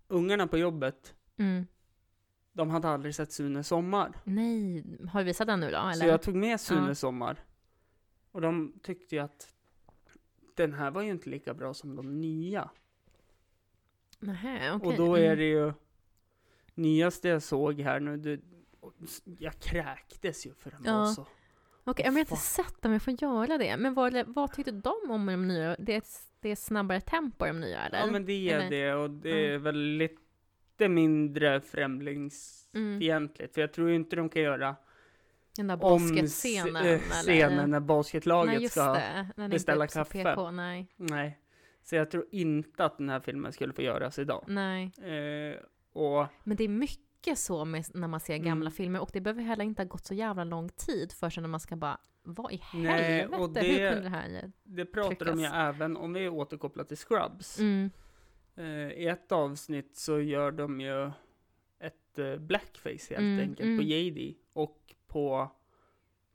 ungarna på jobbet, Mm. de hade aldrig sett Sune Sommar. Nej, har du visat den nu då? Eller? Så jag tog med Sune Ja. Sommar. Och de tyckte ju att den här var ju inte lika bra som de nya. Nähä, okej. Och då är Mm. det ju nyaste jag såg här nu, det, jag kräktes ju för den Ja. var så. Okej, men jag har inte sett dem, jag får göra det. Men vad, vad tyckte de om de nya? Det är, det är snabbare tempo de nya, eller? Ja men det är Eller? det och det Ja. är väl lite mindre främlingsfientligt. Mm. För jag tror ju inte de kan göra Den där om basketscenen, s- eh, scenen eller? när basketlaget Nej, ska... det. Den beställa kaffe. PK, nej. Nej. Så jag tror inte att den här filmen skulle få göras idag. nej. Eh, och Men det är mycket så med, när man ser gamla Mm. filmer och det behöver heller inte ha gått så jävla lång tid för sig när man ska bara, vad i Nej, helvete, och hur det- kunde det här? det pratar de ju även, om vi återkopplar till Scrubs. Mm. Eh, I ett avsnitt så gör de ju ett eh, blackface helt Mm, enkelt mm. på JD. Och på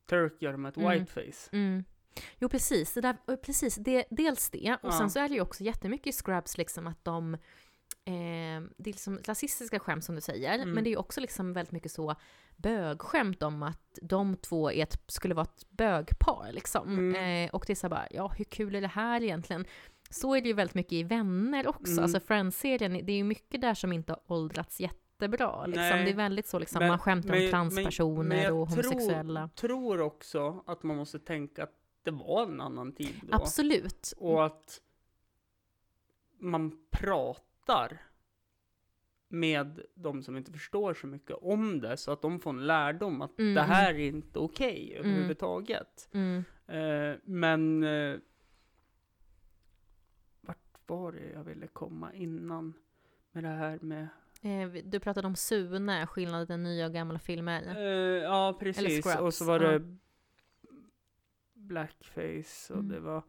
Turk gör de ett Mm. whiteface. Jo precis, det där, precis det, dels det. Och Ja. sen så är det ju också jättemycket i Scrubs liksom att de eh, det är liksom rasistiska skämt som du säger, Mm. men det är ju också liksom väldigt mycket så bögskämt om att de två är ett, skulle vara ett bögpar liksom. Mm. Eh, och det är så bara, ja hur kul är det här egentligen? Så är det ju väldigt mycket i Vänner också, Mm. alltså Friends-serien, det är ju mycket där som inte har åldrats jättebra. Liksom. Det är väldigt så liksom, Men- man skämtar men- om transpersoner men jag och homosexuella. Tror, tror också att man måste tänka att det var en annan tid då. Absolut. Och att man pratar med de som inte förstår så mycket om det, så att de får en lärdom att Mm, det här är inte okej överhuvudtaget. Mm. Eh, men eh, vart var det jag ville komma innan med det här med... Eh, Du pratade om Sune, skillnaden i nya och gamla filmer. Eh, ja, precis. Och så var det blackface och Mm. det var...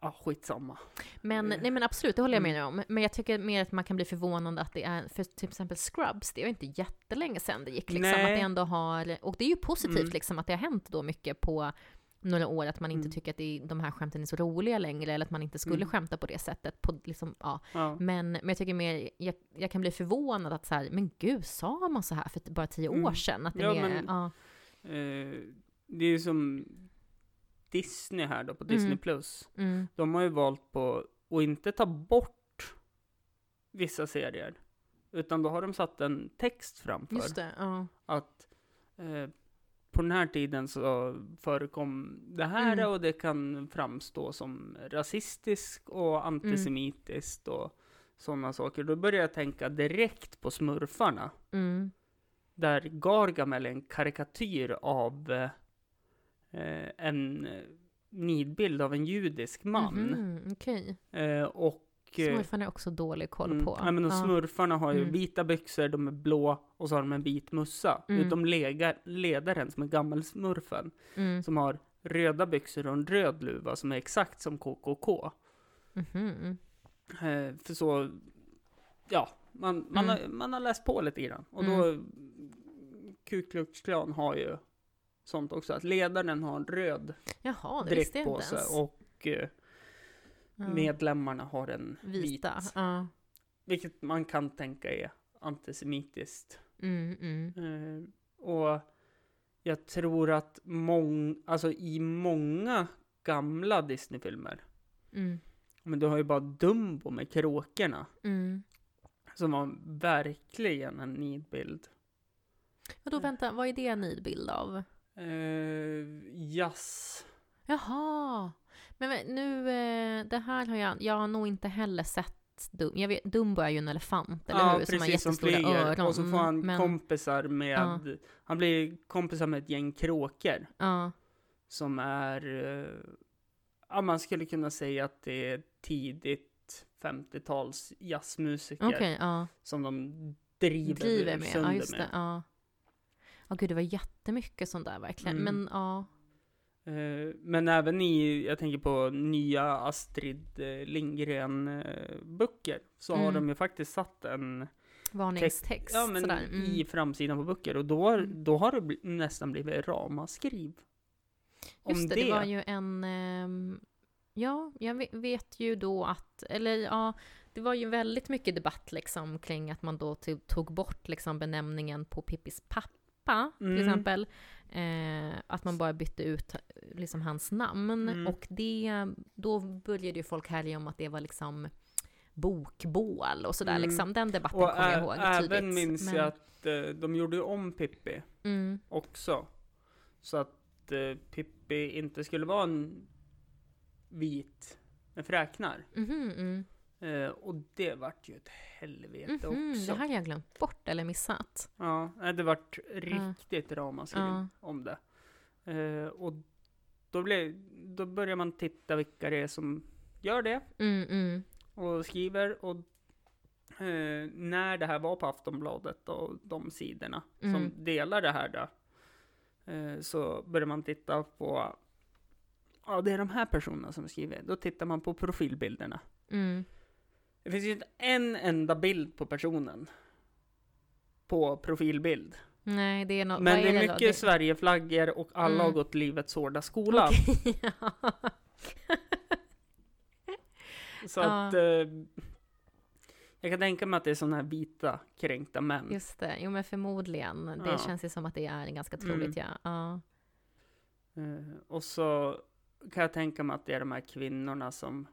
Ja, skitsamma. Men, eh, nej men absolut, det håller jag med mm. om. Men jag tycker mer att man kan bli förvånad att det är, för till exempel Scrubs, det är ju inte jättelänge sedan det gick liksom. Att Nej. det ändå har, och det är ju positivt Mm. liksom att det har hänt då mycket på några år, att man inte Mm. tycker att det de här skämten är så roliga längre, eller att man inte skulle Mm. skämta på det sättet. På, liksom, ja. Ja. men, men jag tycker mer, jag, jag kan bli förvånad att så här, men gud, sa man så här för bara tio Mm. år sedan? Att det Ja, mer, men- ja. Eh, det är ju som Disney här då, på Disney Mm. Plus. Mm, De har ju valt på att inte ta bort vissa serier. Utan då har de satt en text framför. just det, ja. Att eh, på den här tiden så förekom det här Mm. och det kan framstå som rasistiskt och antisemitiskt och sådana saker. Då börjar jag tänka direkt på smurfarna. Mm. Där Gargamel är en karikatyr av eh, en eh, nidbild av en judisk man. Mhm, Okej. Eh, och eh, Smurfarna är också dålig koll mm, på. ja, men de Ja. smurfarna har ju Mm. vita byxor, de är blå och så har de en vit mössa. Mm. Utom lega, ledaren som är gammelsmurfen Mm. som har röda byxor och en röd luva som är exakt som KKK. Mhm. Eh, för så, ja, man, man, Mm. har, man har läst på lite grann. Och då, Ku Klux Klan har ju sånt också, att ledaren har en röd Jaha, dräkt på sig och eh, Ja. medlemmarna har en Vita. vit. Ja. Vilket man kan tänka är antisemitiskt. Mm, mm. Eh, och jag tror att mång, alltså i många gamla Disney-filmer, Mm. men du har ju bara Dumbo med kråkorna, Mm. som var verkligen en nidbild. Vadå, vänta, vad är det en nidbild av? Eh, jazz. Jaha! Men men nu, eh, det här har jag, jag har nog inte heller sett Dum. Jag vet, Dumbo är ju en elefant, eller ja, hur? Som har precis, som jättestora flyger. öron. Och så får han men, kompisar med, Ja. han blir kompisar med ett gäng kråkor. Ja, som är, eh, ja man skulle kunna säga att det är tidigt 50-tals jazzmusiker ja. som de driver, Driver med, sönder med. Ja. Ja gud, det var jättemycket sånt där verkligen. Mm. Men ja. Eh, Men även i, jag tänker på nya Astrid eh, Lindgren-böcker, så har Mm. de ju faktiskt satt en, Varningstext, ja men sådär. Mm. i framsidan på böcker, och då, har- Mm. då har det bli, nästan blivit ramaskriv. Just det, det. det var ju en... ehm, ja, jag ve- vet ju då att... Eller ja, det var ju väldigt mycket debatt liksom kring att man då to- tog bort liksom benämningen på Pippis pappa, till Mm. exempel. Eh, att man bara bytte ut liksom hans namn. Mm. Och det, då började ju folk härja om att det var liksom bokbål och sådär Mm. liksom. Den debatten Och kommer jag ihåg även tydligt. minns Men- jag att eh, de gjorde ju om Pippi Mm, också. Så att eh, Pippi inte skulle vara en vit med fräknar. mhm, mm. Eh, och det vart ju ett helvete Mhm, också. det har jag glömt bort eller missat. Ja, det vart riktigt ramaskri Ja. om det. Eh, och då, blev, då börjar man titta vilka det är som gör det Mm, mm, och skriver. Och eh, när det här var på Aftonbladet och de sidorna Mm. som delar det här då, eh, så börjar man titta på Ja, det är de här personerna som skriver. Då tittar man på profilbilderna. Mm. Det finns ju inte en enda bild på personen. På profilbild. Nej, det är något... Men vad det är då? mycket Det- Sverigeflaggor och alla Mm. har gått livets hårda skola. Okej, ja. Så Ja. att... Eh, jag kan tänka mig att det är sådana här vita kränkta män. Just det, jo men förmodligen. Det Ja. känns ju som att det är ganska Mm. troligt, ja. ja. Eh, och så kan jag tänka mig att det är de här kvinnorna som...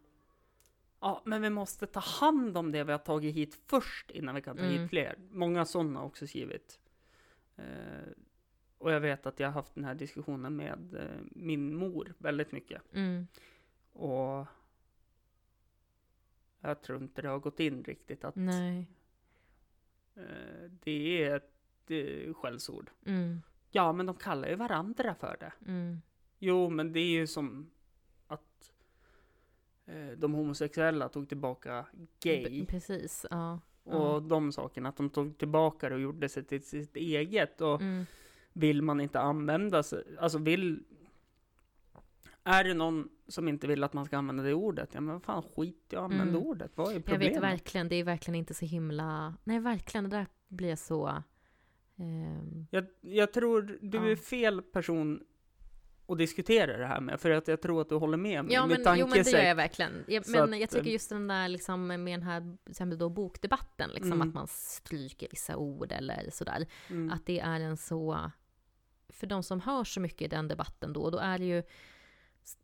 Ja, men vi måste ta hand om det vi har tagit hit först innan vi kan ta Mm. hit fler. Många sådana har också skrivit. Eh, och jag vet att jag har haft den här diskussionen med eh, min mor väldigt mycket. Mm. Och jag tror inte det har gått in riktigt att Nej. eh, det är ett eh, skällsord. Mm. Ja, men de kallar ju varandra för det. Mm. Jo, men det är ju som att de homosexuella tog tillbaka gay. B- precis, ja. och de sakerna, att de tog tillbaka det och gjorde sig till sitt eget. Och Mm. vill man inte använda sig, alltså vill... Är det någon som inte vill att man ska använda det ordet, ja men vad fan skit i att använda Mm. ordet, vad är Jag problemet? vet verkligen, det är verkligen inte så himla... Nej, verkligen, det där blir så... ehm, Jag, jag tror du Ja. är fel person att diskutera det här med, för att jag tror att du håller med mig. Ja, Mitt men, jo, men det gör jag verkligen. Jag, men att, jag tycker eh, just den där liksom med den här, till exempel då bokdebatten, liksom Mm. att man stryker vissa ord eller sådär. Mm. Att det är en så... För de som hör så mycket i den debatten då, då är det ju...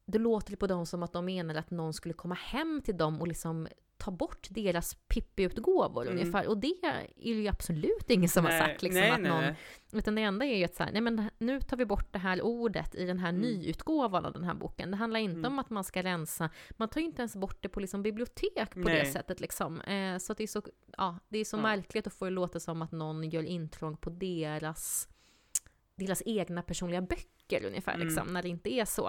Det låter på dem som att de menar att någon skulle komma hem till dem och liksom ta bort deras Pippi-utgåvor Mm. ungefär. Och det är ju absolut ingen som har Nej, sagt liksom nej, att någon... nej. Utan det enda är ju att så här, nej men nu tar vi bort det här ordet i den här Mm. nyutgåvan av den här boken. Det handlar inte Mm. om att man ska rensa, man tar ju inte ens bort det på liksom bibliotek på det sättet liksom. Eh, så att det är så, ja, det är så Ja. märkligt att få det låta som att någon gör intrång på deras, deras egna personliga böcker ungefär Mm. liksom, när det inte är så.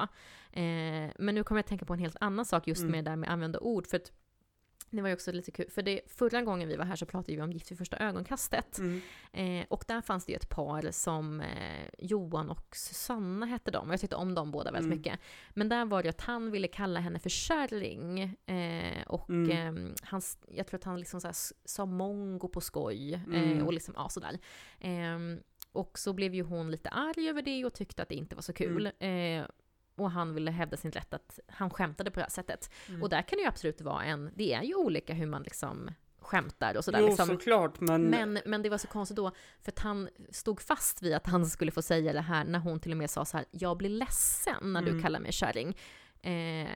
Eh, men nu kommer jag att tänka på en helt annan sak just Mm. med det där med använda ord, för att det var ju också lite kul, för det, förra gången vi var här så pratade vi om Gift vid första ögonkastet. Mm. Eh, och där fanns det ju ett par som eh, Johan och Susanna hette de. Jag tyckte om dem båda väldigt Mm. mycket. Men där var det att han ville kalla henne för kärring. Eh, och Mm. eh, han, jag tror att han liksom så här s- sa mongo på skoj. Mm. Eh, och liksom, ja sådär. Eh, och så blev ju hon lite arg över det och tyckte att det inte var så kul. Och han ville hävda sin rätt att han skämtade på det här sättet. Mm. Och där kan det ju absolut vara en, det är ju olika hur man liksom skämtar och sådär. Jo, liksom. såklart, men... Men, men det var så konstigt då, för att han stod fast vid att han skulle få säga det här när hon till och med sa så här, jag blir ledsen när du Mm. kallar mig kärring. Eh,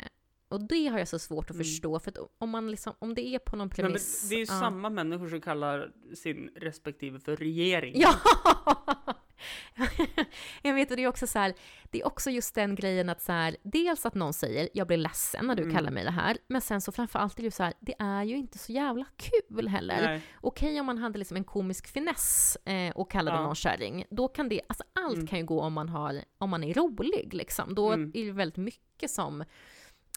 och det har jag så svårt att Mm. förstå, för att om man liksom, om det är på någon Nej, men premiss... det är ju ja. samma människor som kallar sin respektive för regering. Ja! jag vet, och det är också så här, det är också just den grejen att så här, dels att någon säger jag blir ledsen när du Mm. kallar mig det här, men sen så framförallt är det ju så här, det är ju inte så jävla kul heller. Nej. Okej om man hade liksom en komisk finess eh, och kallade Ja. någon kärring, då kan det, alltså allt Mm. kan ju gå om man, har, om man är rolig liksom. Då Mm. är det väldigt mycket som,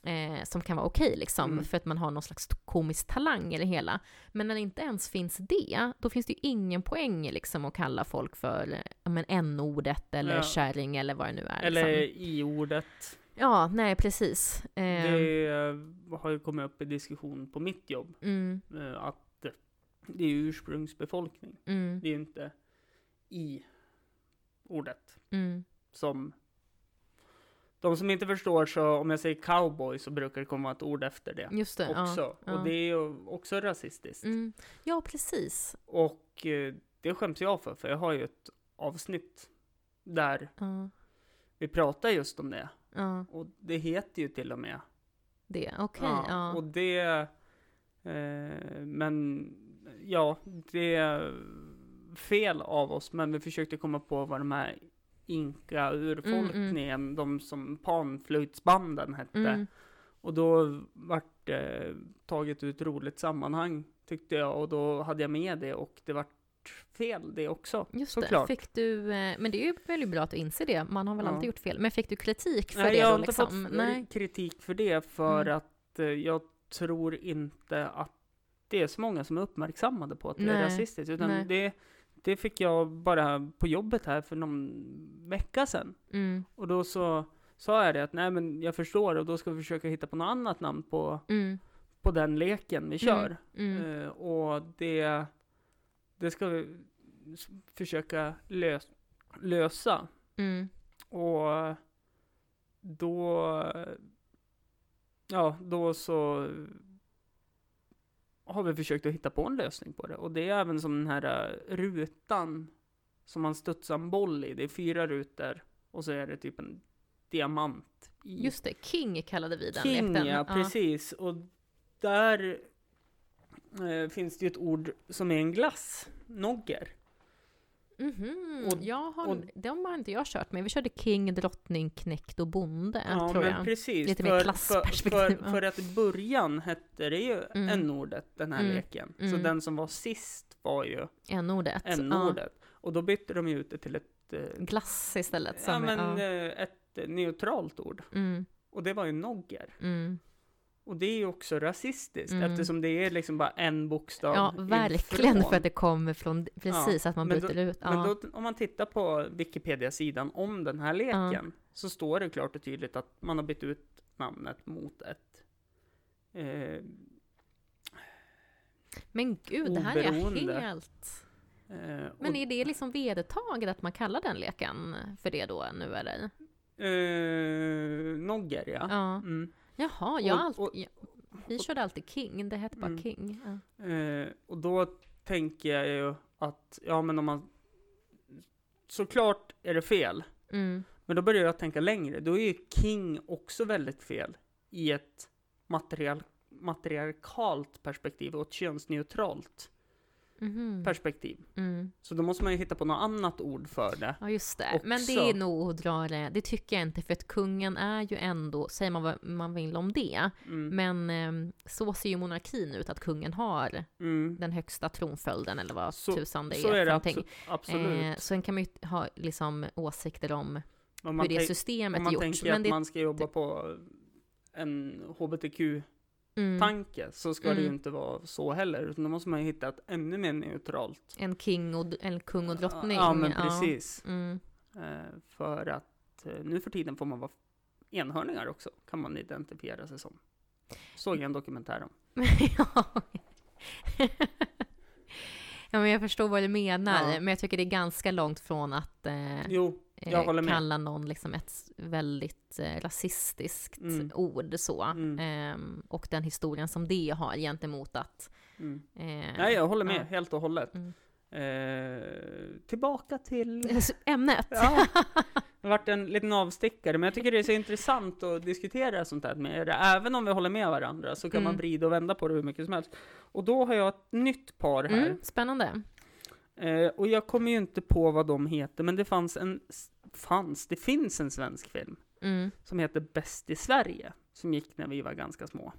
eh, som kan vara okej liksom, Mm. för att man har någon slags komisk talang i det hela. Men när det inte ens finns det, då finns det ju ingen poäng liksom att kalla folk för men n-ordet eller Ja. kärring eller vad det nu är. Eller Liksom. i-ordet. Ja, nej precis. Eh, Det eh, har ju kommit upp i diskussion på mitt jobb. mm, eh, Att det är ursprungsbefolkning. mm, Det är ju inte i-ordet mm, som de som inte förstår så om jag säger cowboy så brukar det komma ett ord efter det Just det. också. Ja. Och det är ju också rasistiskt. Mm. Ja, precis. Och eh, det skäms jag för, för jag har ju ett avsnitt där vi pratar just om det. Och det heter ju till och med. Det, okej. ja, ja. Och det, eh, men ja, det är fel av oss, men vi försökte komma på vad de här inka-urfolkningen, de som panflöjtsbanden hette. Mm. Och då vart det taget ut roligt sammanhang tyckte jag och då hade jag med det och det vart fel det också. Just såklart. det. Fick du, eh, men det är ju väldigt bra att du inser det. Man har väl Ja. alltid gjort fel. Men fick du kritik för Nej, det jag har inte liksom? fått Nej. kritik för det för Mm. att eh, jag tror inte att det är så många som är uppmärksammade på att det är rasistiskt. Utan nej. det, det fick jag bara på jobbet här för någon vecka sedan. Mm. Och då så sa jag det att nej men jag förstår och då ska vi försöka hitta på något annat namn på, Mm. på den leken vi kör. Mm. Eh, och det, det ska vi försöka lös, lösa. Mm. Och då, ja, då så har vi försökt att hitta på en lösning på det. Och det är även som den här eh, rutan som man studsar en boll i. Det är fyra rutor och så är det typ en diamant i. Just det, King kallade vi den King, lekten. ja, precis. Och där eh, finns det ju ett ord som är en glass, nogger. Mhm. Och- jag har, och- de har inte jag kört med. Vi körde King, drottning, knäckt och bonde, Ja, tror jag. precis. Lite mer för, klassperspektiv, För, ja. för, för att i början hette det ju Mm. n-ordet, den här Mm. leken. Så Mm. den som var sist var ju N-ordet. n-ordet. Och då bytte de ju ut det till ett, eh, Ja. Glass istället. ja, men, ja. eh, ett neutralt ord. Mm, Och det var ju nogger. Och det är ju också rasistiskt Mm. eftersom det är liksom bara en bokstav Ja, verkligen ifrån. för att det kommer från, precis, att man byter ut. Ja. Men då, om man tittar på Wikipedia-sidan om den här leken så står det klart och tydligt att man har bytt ut namnet mot ett eh, men gud, det här är oberoende. helt... eh, Men är det liksom vedertaget att man kallar den leken för det då nu eller? eh, Nogger ja. Ja. Mm. Jaha, jag Och- alltid, och- vi körde alltid King, det hette bara Mm. King. Ja. Eh, och då tänker jag ju att, ja men om man såklart är det fel. Mm. Men då börjar jag tänka längre. Då är ju King också väldigt fel i ett material, matriarkalt perspektiv och ett könsneutralt Mhm. perspektiv. Mm. Så då måste man ju hitta på något annat ord för det. Ja, just det. Men det Också. är nog att dra det, det tycker jag inte, för att kungen är ju ändå, säger man vad man vill om det, Mm. men eh, så ser ju monarkin ut, att kungen har Mm. den högsta tronföljden, eller vad Så- tusan det är Så är det abso- absolut. Eh, sen kan man ju ha liksom åsikter om om hur det systemet om är man gjort. tänker Men att det, man ska jobba på en hbtq-tanke mm, så ska det ju Mm. inte vara så heller. Utan då måste man ju hitta ett ännu mer neutralt. en king och en kung och drottning. Ja, men precis. Mm. Eh, för att eh, nu för tiden får man vara enhörningar också, kan man identifiera sig som. Såg jag en dokumentär om. ja. ja, men jag förstår vad du menar, Ja. men jag tycker det är ganska långt från att eh, Jo, eh, kalla någon liksom ett väldigt eh, rasistiskt Mm. ord så. Mm. Ehm, och den historien som det har gentemot att... Mm. Eh, Nej, jag håller med ja. helt och hållet. Mm. Eh, tillbaka till... Ämnet! Ja, det har varit en liten avstickare, men jag tycker det är så intressant att diskutera sånt här med er. Även om vi håller med varandra så kan man Mm. vrida och vända på det hur mycket som helst. Och då har jag ett nytt par här. Mm, spännande. Eh, och jag kommer ju inte på vad de heter, men det fanns en... Fanns? Det finns en svensk film Mm. som heter Bäst i Sverige, som gick när vi var ganska små.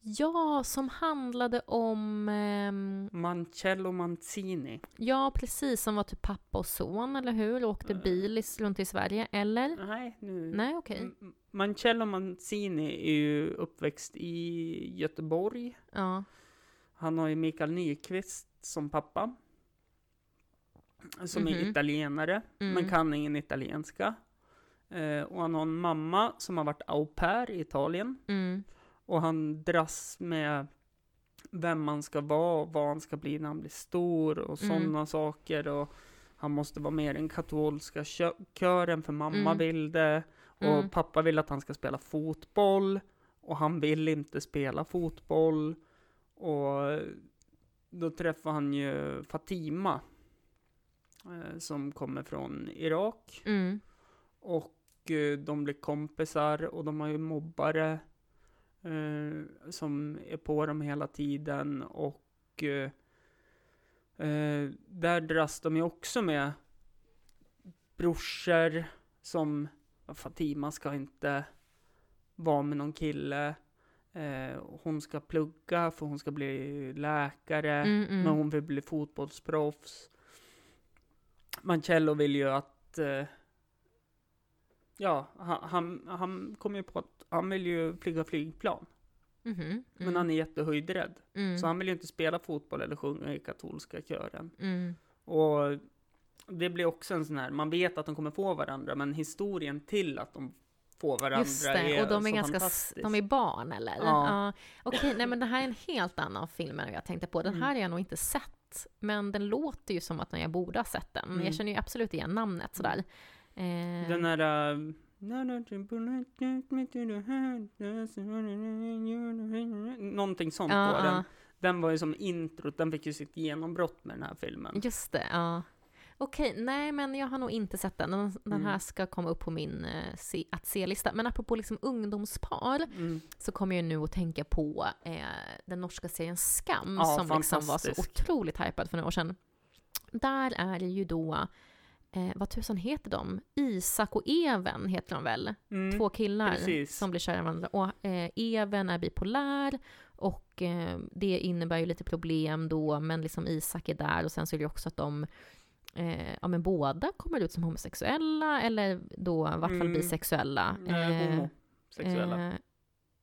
Ja, som handlade om... ehm, Mancello Manzini. ja, precis, som var typ pappa och son, eller hur? Åkte Eh. bil runt i Sverige, eller? Nej, nu... Nej, okej. M- Mancello Manzini är ju uppväxt i Göteborg. Ja. Han har ju Mikael Nyqvist som pappa. Som Mhm. är italienare, Mm. men kan ingen italienska. Eh, och han har en mamma som har varit au pair i Italien. Mm. Och han dras med vem man ska vara och vad han ska bli när han blir stor och Mm. sådana saker. Och han måste vara med i den katolska kö- kören för mamma Mm. vill det. Och Mm. pappa vill att han ska spela fotboll. Och han vill inte spela fotboll. Och då träffar han ju Fatima. Eh, Som kommer från Irak. Mm. Och eh, de blir kompisar och de har ju mobbare. Eh, som är på dem hela tiden. Och eh, eh, där dras de ju också med brorsor som Fatima ska inte vara med någon kille. Eh, hon ska plugga för hon ska bli läkare. Mm, mm. Men hon vill bli fotbollsproffs. Mancello vill ju att... Eh, ja, han, han, han kom ju på att han vill ju flyga flygplan. Mhm, mm. Men han är jättehöjdrädd. mm. Så han vill ju inte spela fotboll eller sjunga i katolska kören. Mm. Och det blir också en sån här, man vet att de kommer få varandra, men historien till att de får varandra Just det, är och de är ganska, de är barn eller? Ja. Okej, nej men det här är en helt annan film än jag tänkte på. Den Mm. här har jag nog inte sett, men den låter ju som att jag borde ha sett den. Mm. Jag känner ju absolut igen namnet sådär. Eh, Den här... äh, Någonting sånt ja, på den. Den var ju som introt, den fick ju sitt genombrott med den här filmen. just det, ja. Okej, nej men jag har nog inte sett den. Den, den här Mm. ska komma upp på min eh, se, att se-lista. Men apropå liksom ungdomspar Mm. så kommer jag nu att tänka på eh, den norska serien Skam Ja, som liksom var så otroligt hypad för några år sedan. Där är det ju då, eh, vad tusan heter de? Isak och Even heter de väl? Mm. Två killar precis. som blir kära i varandra. Och eh, Even är bipolär och eh, det innebär ju lite problem då, men liksom Isak är där och sen så är det ju också att de Eh, ja men båda kommer ut som homosexuella eller då i vart fall Mm. bisexuella. Nej, Eh, homosexuella. Eh,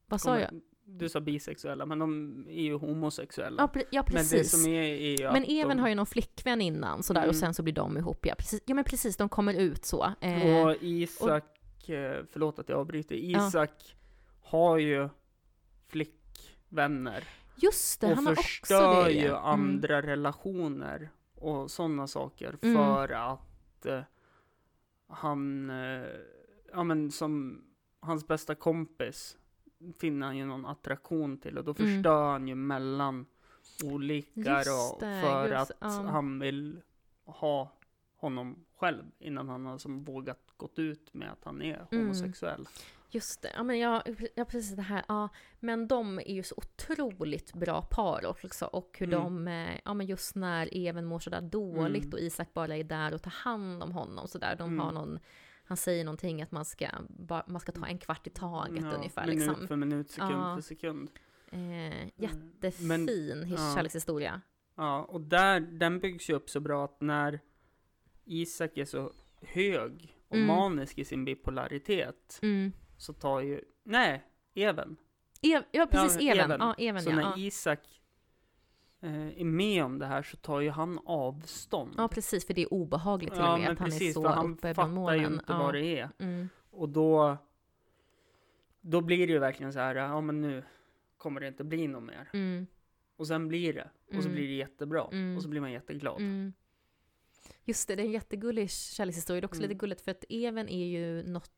vad sa jag? Du sa bisexuella, men de är ju homosexuella. Ja, pre- ja men det precis. som är, är ju Men Even de, har ju någon flickvän innan sådär och Mm. sen så blir de ihop. Ja, precis, ja men precis, de kommer ut så. Eh, Och Isak, eh, förlåt att jag avbryter, Isak har ju flickvänner. just det, och han har också förstör det. ju Mm. andra relationer och sådana saker Mm. för att eh, han, eh, ja men som hans bästa kompis finner han ju någon attraktion till och då Mm. förstör han ju mellan olika Just då, det, för just- att ja. han vill ha honom själv innan han har som vågat gått ut med att han är Mm. Just det, ja men jag, ja precis det här, ja. Men de är ju så otroligt bra par också. Och hur Mm. de, eh, ja men just när Even mår sådär dåligt Mm. och Isak bara är där och tar hand om honom sådär. De Mm. har någon, han säger någonting att man ska, bara, man ska ta en kvart i taget Ja, ungefär minut liksom. för minut, sekund Ja. för sekund. Eh, Men- jättefin ja. kärlekshistoria. Ja, och där, den byggs ju upp så bra att när Isak är så hög och Mm. manisk i sin bipolaritet Mm. Så tar ju, nej, Even. Ev, ja precis, Ja, Even. Even. Ja, Even så ja. när ja. Isak eh, är med om det här så tar ju han avstånd. Ja precis, för det är obehagligt till Ja, och med att han precis, är så han uppe fattar bland molnen. ju inte vad det är. Mm. Och då, då blir det ju verkligen så här, ja men nu kommer det inte bli något mer. Mm. Och sen blir det. Och så Mm. blir det jättebra. Mm. Och så blir man jätteglad. Mm. Just det, det är en jättegullig kärlekshistoria. Det är också Mm. lite gulligt för att Even är ju något,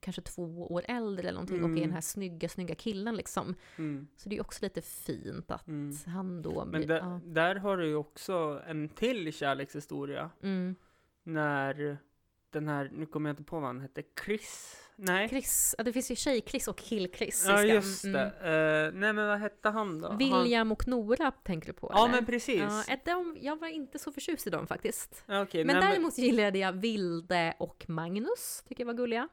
kanske två år äldre eller någonting och är Mm. den här snygga, snygga killen liksom. Mm. Så det är också lite fint att Mm. han då Men blir... där, ja. där har du ju också en till kärlekshistoria. mm. När den här, nu kommer jag inte på vad han hette, Chris? Nej? Chris, ja, det finns ju tjej-Chris och kill-Chris ja, just det. Eh, nej, men vad hette han då? Han, William och Nora tänker du på? ja, eller? men precis. Ja, de, jag var inte så förtjust i dem faktiskt. Okej, Men nej, däremot gillade jag Vilde och Magnus, tycker jag var gulliga.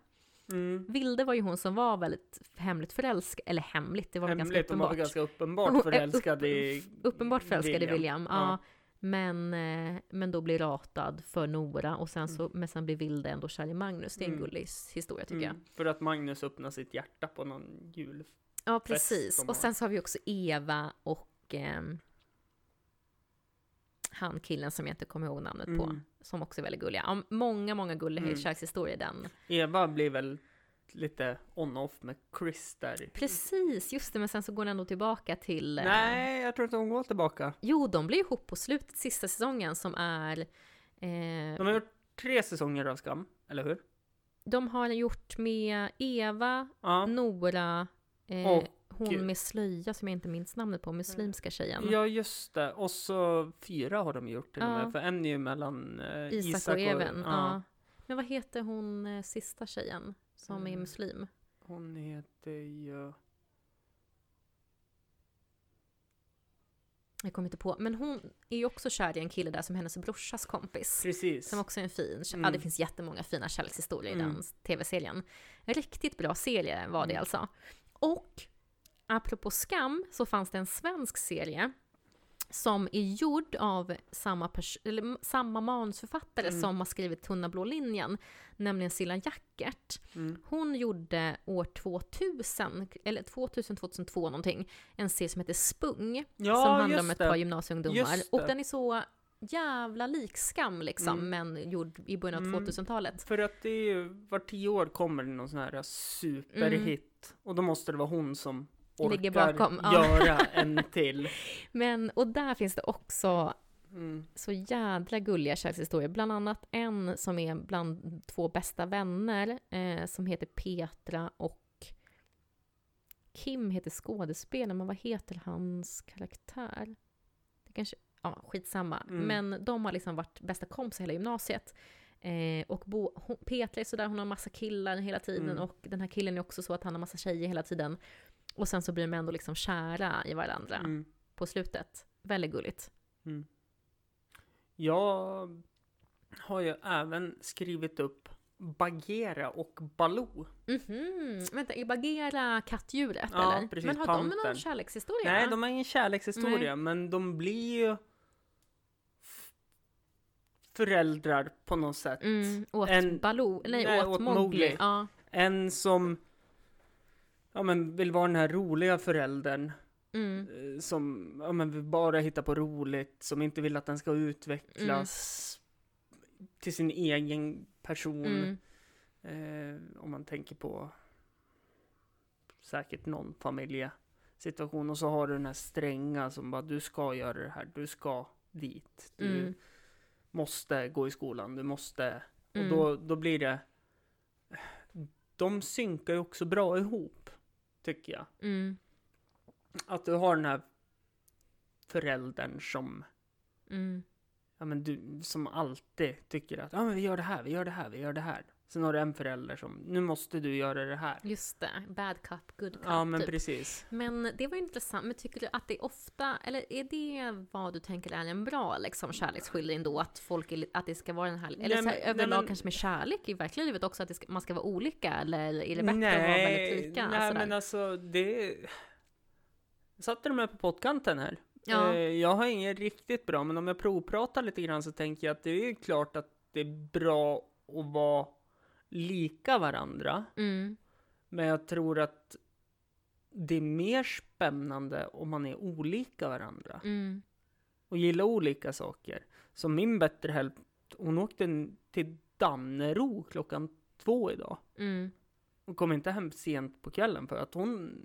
Mm, Vilde var ju hon som var väldigt hemligt förälskad, eller hemligt, det var väl ganska hemligt, de var uppenbart. ganska Hon uppenbart förälskad i Uppenbart förälskad i William, ja. Ja. Men, eh, men då blir ratad för Nora och sen så, men sen blir Vilde ändå kär i Magnus. Det är en Mm. gullig historia tycker jag. Mm, för att Magnus öppnar sitt hjärta på någon jul. Ja, precis. Och sen så har vi också Eva och ehm, han killen som jag inte kommer ihåg namnet på. Som också är väldigt gulliga. Ja, många, många gulliga Mm. kärlekshistorier den. Eva blir väl lite on-off med Chris där. Precis, just det. Men sen så går den ändå tillbaka till... eh, Nej, jag tror inte hon går tillbaka. Jo, de blir ihop på slutet, sista säsongen som är... Eh, De har gjort tre säsonger av Skam, eller hur? De har gjort med Eva, Ja. Nora, eh, Och- hon med slöja som jag inte minns namnet på, muslimska tjejen. Ja, just det. Och så fyra har de gjort till och Ja. med. För en är ju mellan eh, Isak, och Even. Ja. Men vad heter hon eh, sista tjejen som är Mm. muslim? Hon heter ju... Jag kommer inte på. Men hon är ju också kär i en kille där som hennes brorsas kompis. Precis. Som också är en fin, ja Mm. det finns jättemånga fina kärlekshistorier i Mm. den tv-serien. En riktigt bra serie var det Mm. alltså. Och apropå skam så fanns det en svensk serie som är gjord av samma, eller samma manusförfattare Mm. som har skrivit Tunna blå linjen, nämligen Cilla Jackert. Mm. Hon gjorde år 2000, eller 2000-2002 någonting, en serie som heter Spung, Ja, som handlar om ett det. par gymnasieungdomar. Och den är så jävla lik Skam liksom, Mm. men gjord i början av Mm. 2000-talet. För att det är ju, var tio år kommer det någon sån här superhit. Och då måste det vara hon som orkar Ligger bakom, göra en till. Men, och där finns det också Mm. så jädra gulliga kärlekshistorier. Bland annat en som är bland två bästa vänner eh, som heter Petra och Kim heter skådespelaren, men vad heter hans karaktär? Det kanske, ja skitsamma. Mm. Men de har liksom varit bästa kompisar hela gymnasiet. Eh, och bo, hon, Petra är sådär, hon har massa killar hela tiden Mm. och den här killen är också så att han har massa tjejer hela tiden. Och sen så blir de ändå liksom kära i varandra Mm. på slutet. Väldigt gulligt. Mm. Jag har ju även skrivit upp Bagheera och Baloo. Mhm, vänta, är Bagheera kattdjuret Ja, eller? precis, Men har de någon kärlekshistoria? Nej, de har ingen kärlekshistoria, men de blir ju föräldrar på något sätt. Mm, åt En- Baloo, nej, nej, åt, åt. Mowgli. Ja. En som ja, men vill vara den här roliga föräldern Mm, eh, som ja, men vill bara hitta på roligt, som inte vill att den ska utvecklas till sin egen person. mm, Eh, om man tänker på säkert någon familjesituation. Och så har du den här stränga som bara du ska göra det här, du ska dit. Du Mm. måste gå i skolan, du måste. Mm. Och då, då blir det... De synkar ju också bra ihop, tycker jag. mm, Att du har den här föräldern som, mm, ja men du, som alltid tycker att ja men vi gör det här, vi gör det här, vi gör det här. Sen har du en förälder som, nu måste du göra det här. just det. Bad cup, good cup. Ja men typ. precis. Men det var ju intressant. Men tycker du att det ofta, eller är det vad du tänker är en bra liksom, kärleksskildring då? Att, folk är, att det ska vara den här, eller Nej, så här, men- nej, överlag men- kanske med kärlek i verkliga livet också, att ska, man ska vara olika? Eller är det bättre att vara väldigt lika? nej sådär? men alltså det... Satte du mig på pottkanten här? Ja. Eh, Jag har inget riktigt bra, men om jag provpratar lite grann så tänker jag att det är ju klart att det är bra att vara lika varandra. Mm, Men jag tror att det är mer spännande om man är olika varandra mm, och gillar olika saker. Som min bättre hälft, hon åkte till Dannero klockan två idag. mm, Hon kom inte hem sent på kvällen för att hon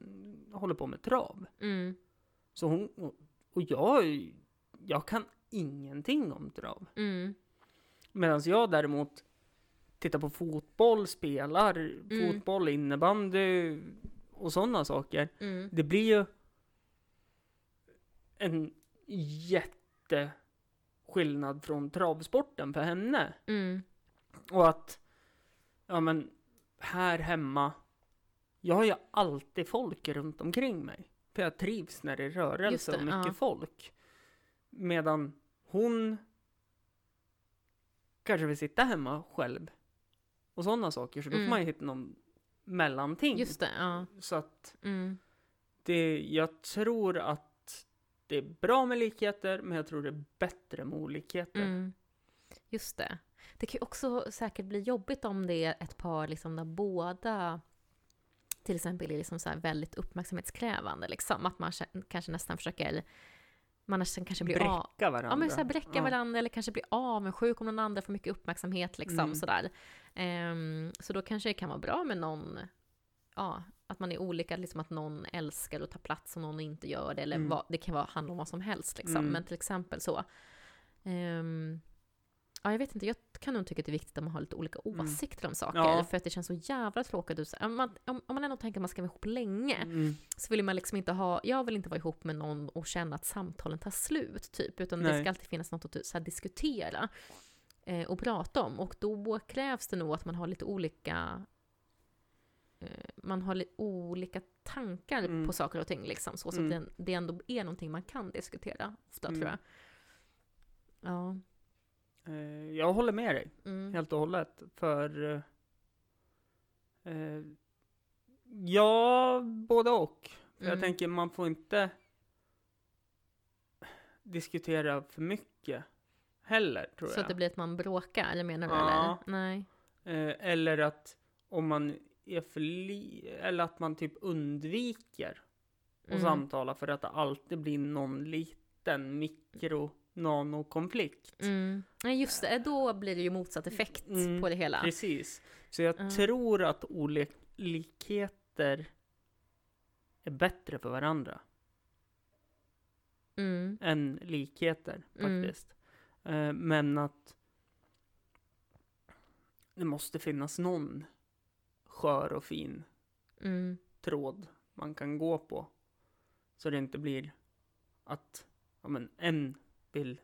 håller på med trav. mm, Så hon, och jag, jag kan ingenting om trav. mm, Medan jag däremot tittar på fotboll, spelar Mm. fotboll, innebandy och sådana saker. mm, Det blir ju en jätteskillnad från travsporten för henne. mm, Och att, ja men, här hemma, jag har ju alltid folk runt omkring mig. För jag trivs när det är rörelse det, och mycket ja. folk. Medan hon kanske vill sitta hemma själv. Och sådana saker. Så då Mm. får man ju hitta någon mellanting. just det, ja. Så att Mm, det, jag tror att det är bra med likheter, men jag tror det är bättre med olikheter. mm. Just det. Det kan ju också säkert bli jobbigt om det är ett par liksom där båda till exempel är liksom så väldigt uppmärksamhetskrävande. Liksom. Att man kanske nästan försöker, man nästan kanske blir av, Bräcka varandra. Ja men så här bräcka Ja. varandra eller kanske bli avundsjuk om någon annan får mycket uppmärksamhet liksom Mm. sådär. Ehm, så då kanske det kan vara bra med någon, ja, att man är olika, liksom att någon älskar att ta plats och någon inte gör det. Eller Mm. vad, det kan vara, handla om vad som helst liksom. Mm. Men till exempel så. Ehm, ja jag vet inte, jag kan nog tycka att det är viktigt att man har lite olika Mm. åsikter om saker. Ja. För att det känns så jävla tråkigt. Om man, om, om man ändå tänker att man ska vara ihop länge, Mm. så vill man liksom inte ha, jag vill inte vara ihop med någon och känna att samtalen tar slut, typ. Utan det Nej. ska alltid finnas något att så här, diskutera eh, och prata om. Och då krävs det nog att man har lite olika eh, man har lite olika tankar Mm. på saker och ting liksom, så, så Mm. att det, det ändå är någonting man kan diskutera ofta Mm. tror jag. Ja. Eh, jag håller med dig Mm. helt och hållet. För eh, ja, både och. För jag Mm. tänker man får inte diskutera för mycket heller, tror Så jag. att det blir att man bråkar, eller menar du? Ja. Eller? Nej. Eh, eller att om man är för li- eller att man typ undviker att Mm. samtala för att det alltid blir någon liten mikro nanokonflikt. Mm. Just det. Då blir det ju motsatt effekt Mm, på det hela. Precis. Så jag Ja. tror att olikheter är bättre för varandra Mm. än likheter Mm. faktiskt. Eh, men att det måste finnas någon skör och fin Mm. tråd man kan gå på. Så det inte blir att ja, men, en vill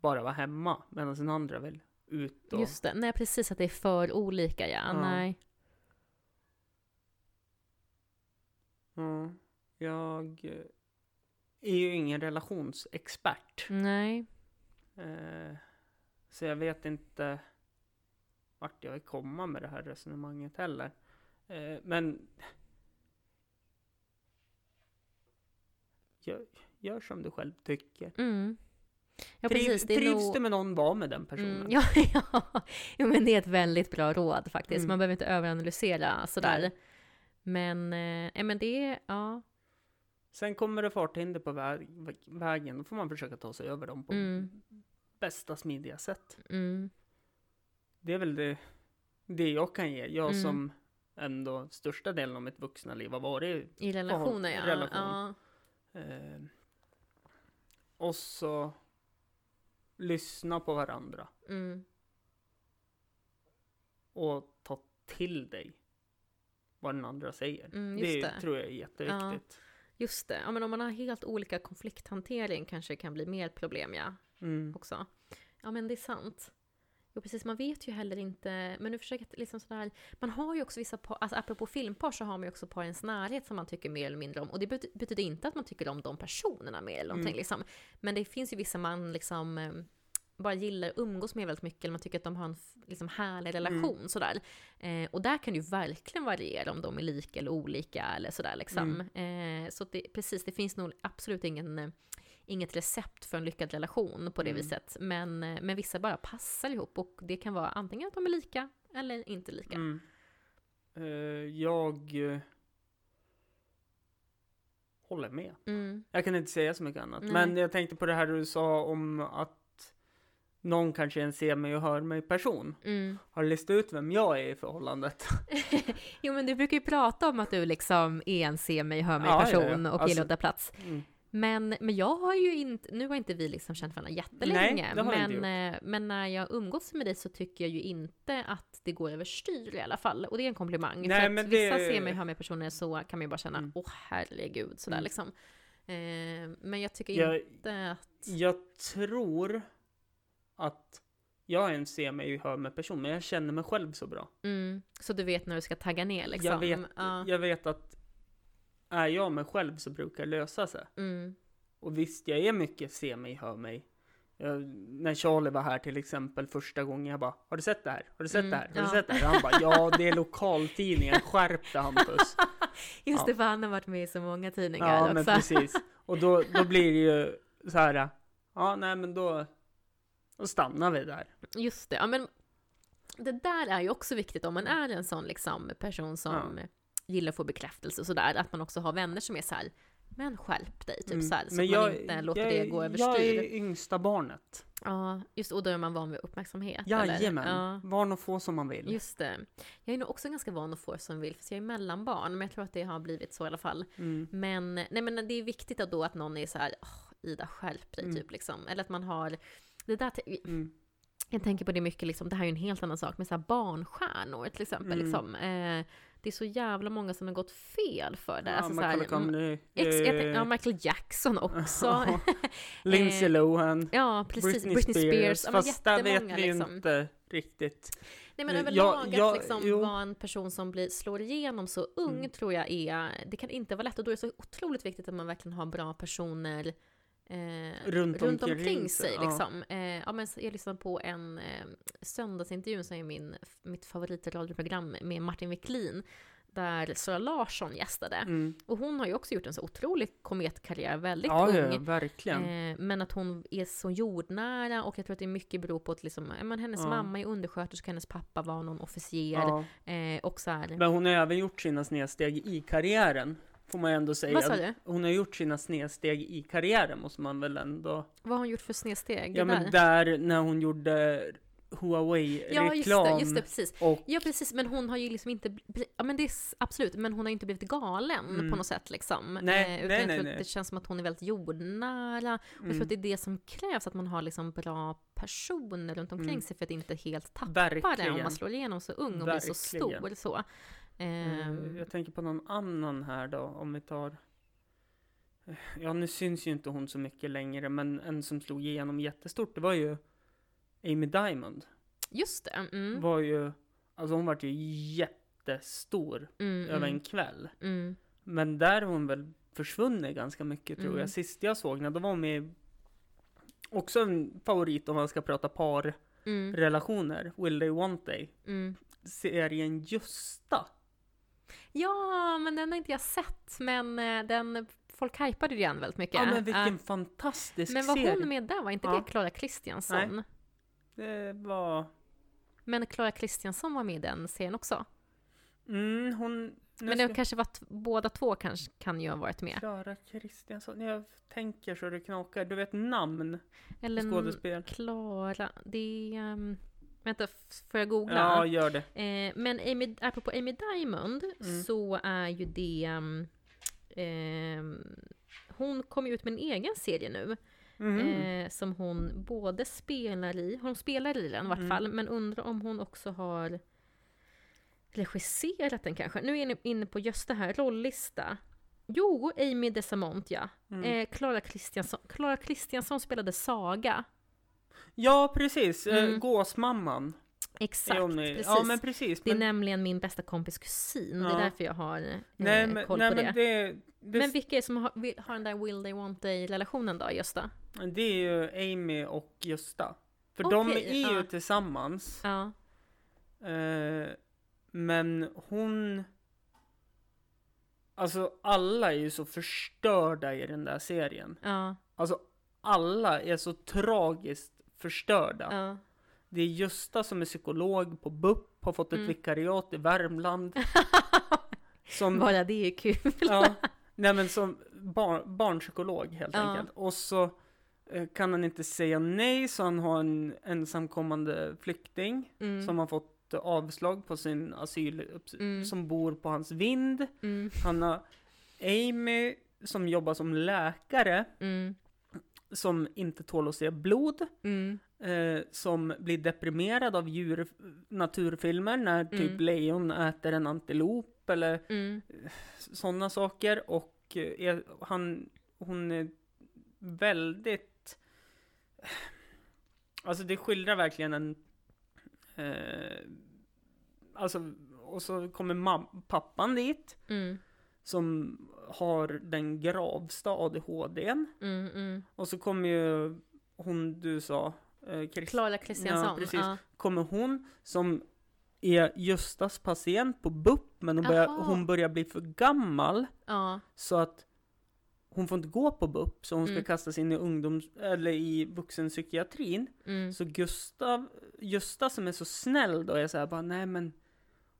bara vara hemma medan den andra vill ut och... Just det. Nej, precis att det är för olika, ja. Ja. Nej. Ja, jag eh, är ju ingen relationsexpert. Nej. Eh, så jag vet inte vart jag vill komma med det här resonemanget heller. Eh, men gör, gör som du själv tycker. Mm. Ja, Triv, precis. Trivs nog... du med någon, var med den personen. Mm, ja, ja. Jo, men det är ett väldigt bra råd faktiskt. Mm. Man behöver inte överanalysera sådär. Nej. Men, eh, ja, men det ja. Sen kommer det farthinder på väg, vägen, då får man försöka ta sig över dem på Mm. bästa smidiga sätt. Mm. Det är väl det, det jag kan ge. Jag Mm. som ändå största delen av mitt vuxna liv har varit I relationer, ja. relation. ja. eh, och så lyssna på varandra Mm. och ta till dig vad den andra säger. Mm, det, det. tror jag är jätteviktigt. Just det. Ja, men om man har helt olika konflikthantering kanske det kan bli mer problem, ja. Mm. också. Ja men det är sant. Jo precis, man vet ju heller inte, men nu försöker jag liksom sådär, man har ju också vissa par, alltså apropå filmpar så har man ju också par i ens närhet som man tycker mer eller mindre om. Och det bety- betyder inte att man tycker om de personerna mer eller någonting Mm. liksom. Men det finns ju vissa man liksom eh, bara gillar att umgås med väldigt mycket, eller man tycker att de har en liksom, härlig relation sådär. Eh, och där kan det ju verkligen variera om de är lika eller olika eller sådär liksom. Eh, så det, precis, det finns nog absolut ingen eh, inget recept för en lyckad relation på det Mm. viset. Men, eh, men vissa bara passar ihop och det kan vara antingen att de är lika eller inte lika. Mm. Eh, jag eh, håller med. Mm. Jag kan inte säga så mycket annat. Nej. Men jag tänkte på det här du sa om att någon kanske är en se mig och hör mig person. Mm. Har du listat ut vem jag är i förhållandet? Jo men du brukar ju prata om att du liksom är en se mig, hör mig Ja, ja, person ja. och Alltså- gillar att ta plats. Mm. Men, men jag har ju inte, nu har inte vi liksom känt varandra jättelänge, Nej, det har men, eh, men när jag umgås med dig så tycker jag ju inte att det går överstyr i alla fall. Och det är en komplimang. Nej, för att men vissa det- ser mig, hör mig personer så kan man ju bara känna, Mm. åh herregud, sådär Mm. liksom. Eh, men jag tycker Jag, inte att... jag tror att jag är en se mig och hör mig person, men jag känner mig själv så bra. Mm, så du vet när du ska tagga ner liksom? Jag, vet, Ja. jag vet att är jag mig själv så brukar det lösa sig. Mm, Och visst, jag är mycket se mig, hör mig. Jag, när Charlie var här till exempel första gången, jag bara Har du sett det här? Har du sett Mm, det här? Har ja. du sett det här? Han bara Ja, det är lokaltidningen, skärp dig Hampus. Just Ja. det, för han har varit med i så många tidningar Ja, också. men precis. Och då, då blir det ju så här. Ja, nej, men då, då stannar vi där. Just det, ja men det där är ju också viktigt om man är en sån liksom person som gillar att få bekräftelse och sådär, att man också har vänner som är så här, men skärp dig, typ Mm. så här, så Men att man inte låter jag, det gå Jag överstyr. är yngsta barnet. Ja, just och då är man van vid uppmärksamhet. Jajamän. Ja. Van att få som man vill. Just det. Jag är nog också ganska van att få som vill, för jag är mellanbarn, men jag tror att det har blivit så i alla fall. Mm. Men, nej, men det är viktigt att då att någon är så här, "Åh, Ida skärp dig, Mm. typ liksom. Eller att man har, det där, Mm. Jag tänker på det mycket, liksom, det här är ju en helt annan sak, med så här barnstjärnor till exempel. Mm. Liksom. Eh, det är så jävla många som har gått fel för det. Ja, alltså, så här, Macaulay Culkin, ex, tänk, eh, ja, Michael Jackson också. Ja. Lindsay Eh, Lohan, ja, precis. Britney, Britney, Spears, Spears. Ja, fast där vet vi liksom. inte riktigt. Nej men Eh, överlag jag- jag- att liksom jo. vara en person som blir, slår igenom så ung Mm. tror jag är, det kan inte vara lätt och då är det så otroligt viktigt att man verkligen har bra personer eh, Runt runt omkring omkring sig, ja. Liksom. Eh, ja, men jag lyssnade på en eh, söndagsintervju som är min, mitt favoritradioprogram med Martin Wiklin där Sara Larsson gästade. Mm. Och hon har ju också gjort en så otrolig kometkarriär, väldigt Ja, ung. ja, verkligen. Eh, men att hon är så jordnära och jag tror att det mycket beror på att liksom, men hennes Ja. mamma är undersköterska, hennes pappa var någon officer. ja. Eh, och så här, Men hon har även gjort sina snedsteg i karriären. Får man ju ändå säga. vad sa du? Hon har gjort sina snedsteg i karriären måste man väl ändå. Vad har hon gjort för snedsteg? Ja där? men där när hon gjorde ja, just det, Huawei-reklam. just det, precis. Och Ja, precis, men hon har ju liksom inte, ja men det är absolut, men hon har ju inte blivit galen Mm. på något sätt liksom. Nej, eh, utan nej, jag nej, tror nej. att det känns som att hon är väldigt jordnära. Och jag tror mm, att det är det som krävs, att man har liksom bra personer runt omkring Mm. sig för att inte helt tappa det om verkligen. man slår igenom så ung och blir så stor. Verkligen. Så. Eh, Jag tänker på någon annan här då, om vi tar... Ja, nu syns ju inte hon så mycket längre, men en som slog igenom jättestort, det var ju Amy Diamond. just det. Mm. Var ju, alltså hon vart ju jättestor Mm, över en mm, kväll. mm. Men där har hon väl försvunnit ganska mycket tror Mm. jag. Sist jag såg henne, då var hon med också en favorit om man ska prata parrelationer. Mm. Will they want they? Mm. Serien Justa. Ja, men den har inte jag sett, men eh, den, folk hypade ju den väldigt mycket. Ja men vilken Ja. fantastisk men var serie. hon med där? Var inte Ja. det Clara Kristiansson? Det var... Men Clara Kristiansson var med i den serien också. Mm, hon... Men ska- det kanske var båda två kanske kan ju ha varit med. Klara Kristiansson. Jag tänker så det knakar. Du vet namn Eller skådespel. Klara, det är... Um, vänta, får jag googla? Ja, gör det. Eh, men Amy, apropå Amy Diamond Mm. så är ju det... Ehm, hon kom ju ut med en egen serie nu. Mhm. Eh, som hon både spelar i, hon spelar i den i vart Mm. fall, men undrar om hon också har regisserat den kanske. Nu är ni inne på just det här, rollista. Jo, Amy DeSamont ja. Mm. Eh. Clara Kristiansson spelade Saga. Ja, precis. Eh, Mm. Gåsmamman. Exakt, precis. Ja, men precis. Det är Men, nämligen min bästa kompis kusin. Det Ja. är därför jag har eh, nej, men, koll nej, på det. men det, det, Men vilka är det som har, har den där will they want they relationen då, Gösta? det är ju Amy och Gösta. För de Okej, är ju ja. tillsammans. Ja. Eh, men hon... Alltså alla är ju så förstörda i den där serien. Ja. Alltså alla är så tragiskt förstörda. ja. Det är Gösta som är psykolog på BUP, har fått ett Mm. vikariat i Värmland. Som, Bara det är kul. ja, nej men som bar, barnpsykolog helt Ja. enkelt. Och så eh, kan han inte säga nej, så han har en ensamkommande flykting Mm. som har fått avslag på sin asyl, Mm. som bor på hans vind. Mm. Han har Amy som jobbar som läkare, Mm. Som inte tål att se blod. Mm. eh, som blir deprimerad av djur, naturfilmer när typ Mm. lejon äter en antilop eller Mm. sådana saker och eh, är, han, hon är väldigt Alltså det skildrar verkligen en eh, Alltså och så kommer mam- pappan dit Mm. Som har den gravsta ADHDn Mm. Mm. och så kommer ju hon du sa eh, Chris- Klara Kristiansson. Ja, precis. Ja. kommer hon som är Göstas patient på BUP men hon börjar, hon börjar bli för gammal ja. så att hon får inte gå på BUP så hon ska Mm. kastas in i ungdoms eller i vuxenpsykiatrin. Mm. Så Gustav, Gösta som är så snäll då är så här bara nej men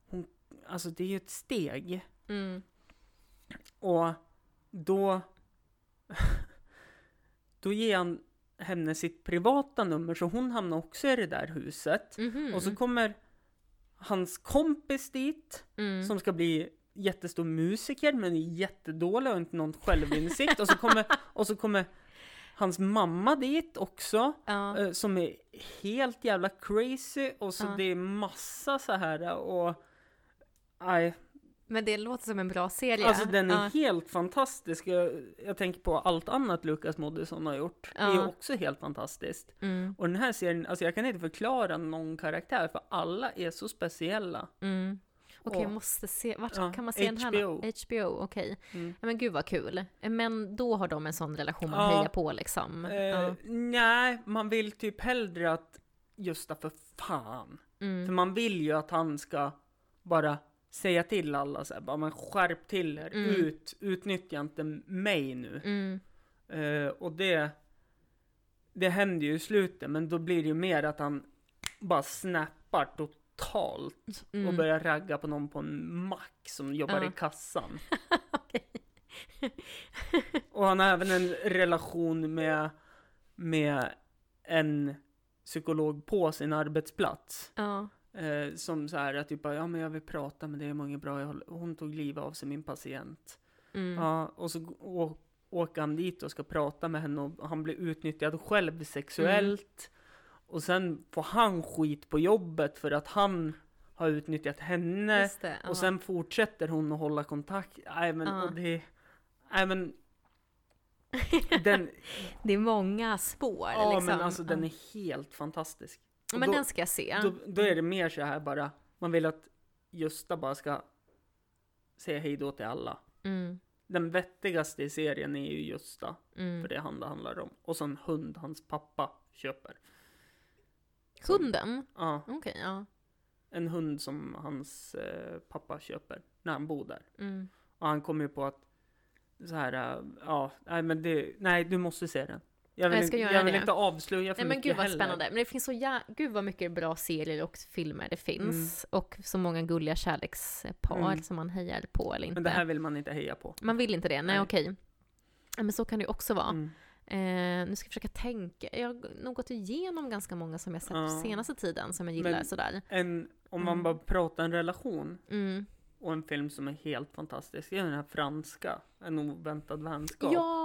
hon, alltså det är ju ett steg. Mm. Och då då ger han henne sitt privata nummer så hon hamnar också i det där huset. Mhm. Och så kommer hans kompis dit mm. som ska bli jättestor musiker men är jättedålig och inte någon självinsikt. och så kommer, och så kommer hans mamma dit också. Ja. eh, Som är helt jävla crazy. Och så Ja. det är massa så här och... Nej, Men det låter som en bra serie. Alltså den är ja. helt fantastisk. Jag, jag tänker på allt annat Lukas Moodysson har gjort. Det är Ja. också helt fantastiskt. Mm, Och den här serien, alltså jag kan inte förklara någon karaktär för alla är så speciella. mm. Okej, Och- jag måste se. Vart Ja, kan man se den här? HBO. HBO, okej. Mm. Ja, men gud vad kul. Men då har de en sån relation man Ja. hejar på liksom. Eh, Ja. Nej, man vill typ hellre att Gösta för fan. För Mm. man vill ju att han ska bara säga till alla så här, bara men skärp till er, Mm. ut, utnyttja inte mig nu. Mm. Eh, och det, det händer ju i slutet, men då blir det ju mer att han bara snappar totalt och Mm. börjar ragga på någon på en mack som jobbar Ja. i kassan. Och han har även en relation med, med en psykolog på sin arbetsplats. Ja. Eh, som så här att typ bara, ja men jag vill prata med dig om inget bra, håller, hon tog livet av sig, min patient. Mm. Ja, och så å, åker han dit och ska prata med henne och han blir utnyttjad själv sexuellt. Och sen får han skit på jobbet för att han har utnyttjat henne. Det. Och sen fortsätter hon att hålla kontakt. Nej men, och det... Nej men... Den, Det är många spår ja liksom. men alltså den är helt fantastisk. Och Men då, den ska jag se. då, då är det mer så här bara, man vill att Gösta bara ska säga hej då till alla. Mm. Den vettigaste i serien är ju Gösta, Mm. för det är han det handlar om. Och så en hund hans pappa köper. Hunden? Ja, Okej, ja. en hund som hans eh, pappa köper när han bor där. Mm. Och han kommer ju på att så här, äh, ja, nej men det, nej du måste se den. Jag vill, Jag ska inte, göra jag vill det. inte avslöja för Nej men mycket gud vad heller. spännande. Men det finns så ja, gud vad mycket bra serier och filmer det finns. Mm. Och så många gulliga kärlekspar Mm. som man hejar på eller inte. Men det här vill man inte heja på. Man vill inte det? Nej, Nej. okej. Men så kan det ju också vara. Mm. Eh, nu ska jag försöka tänka. Jag har nog gått igenom ganska många som jag sett Ja. senaste tiden som jag gillar Men- sådär. En, om man Mm. bara pratar en relation Mm. och en film som är helt fantastisk, är den här franska, En oväntad vänskap. Ja,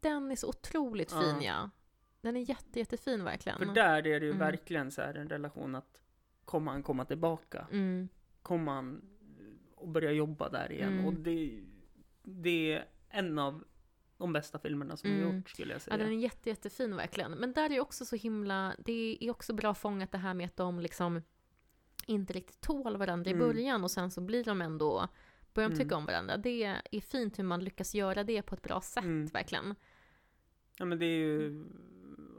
den är så otroligt Ja. fin ja. Den är jätte, jättefin verkligen. För där är det ju Mm. verkligen så här en relation att kommer han komma tillbaka? Mm. Kommer han och börja jobba där igen? Mm. Och det, det är en av de bästa filmerna som Mm. har gjorts skulle jag Ja, säga. den är jätte, jättefin verkligen. Men där är också så himla, det är också bra fångat det här med att de liksom inte riktigt tål varandra i Mm. början och sen så blir de ändå, börjar de Mm. tycka om varandra. Det är fint hur man lyckas göra det på ett bra sätt Mm. verkligen. Ja men det är ju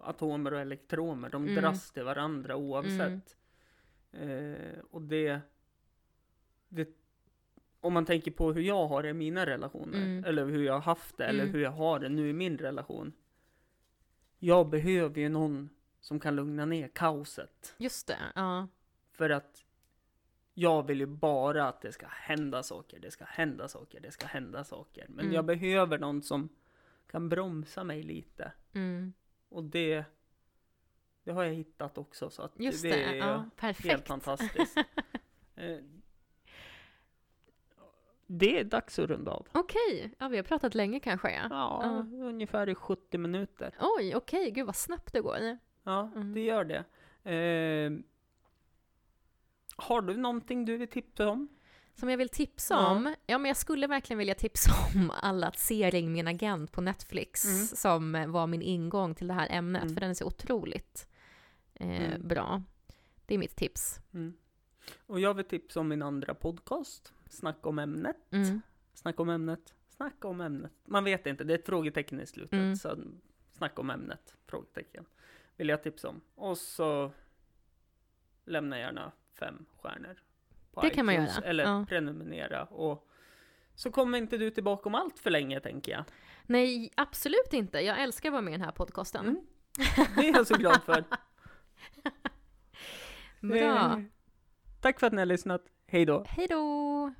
atomer och elektroner, de Mm. dras till varandra oavsett. Eh, och det, det, om man tänker på hur jag har det i mina relationer, Mm. eller hur jag har haft det, eller Mm. hur jag har det nu i min relation. Jag behöver ju någon som kan lugna ner kaoset. Just det, ja. För att jag vill ju bara att det ska hända saker, det ska hända saker, det ska hända saker. Men Mm. jag behöver någon som kan bromsa mig lite. Mm. Och det, det har jag hittat också. Så att Just det, det, är ja. helt Perfekt. fantastiskt. Eh, det är dags att runda av. Okej, ja vi har pratat länge kanske ja. Ja, ungefär i 70 minuter. Oj, okej, gud vad snabbt det går. Ja, Mm. det gör det. Eh, har du någonting du vill tipsa om? Som jag vill tipsa om? Ja, men jag skulle verkligen vilja tipsa om alla att se Ring min agent på Netflix, Mm. som var min ingång till det här ämnet, Mm. för den är så otroligt eh, Mm. bra. Det är mitt tips. Mm. Och jag vill tipsa om min andra podcast, Snacka om ämnet. Mm. Snacka om ämnet, snacka om ämnet. Man vet inte, det är ett frågetecken i slutet. Så snacka om ämnet, frågetecken. Vill jag tipsa om. Och så lämna gärna fem stjärnor. På Det kan man iTunes, göra, Eller ja. prenumerera. Och så kommer inte du tillbaka om allt för länge, tänker jag. Nej, absolut inte. Jag älskar att vara med i den här podcasten. Mm. Det är jag så glad för. Bra. Eh, tack för att ni har lyssnat. Hej då. Hej då!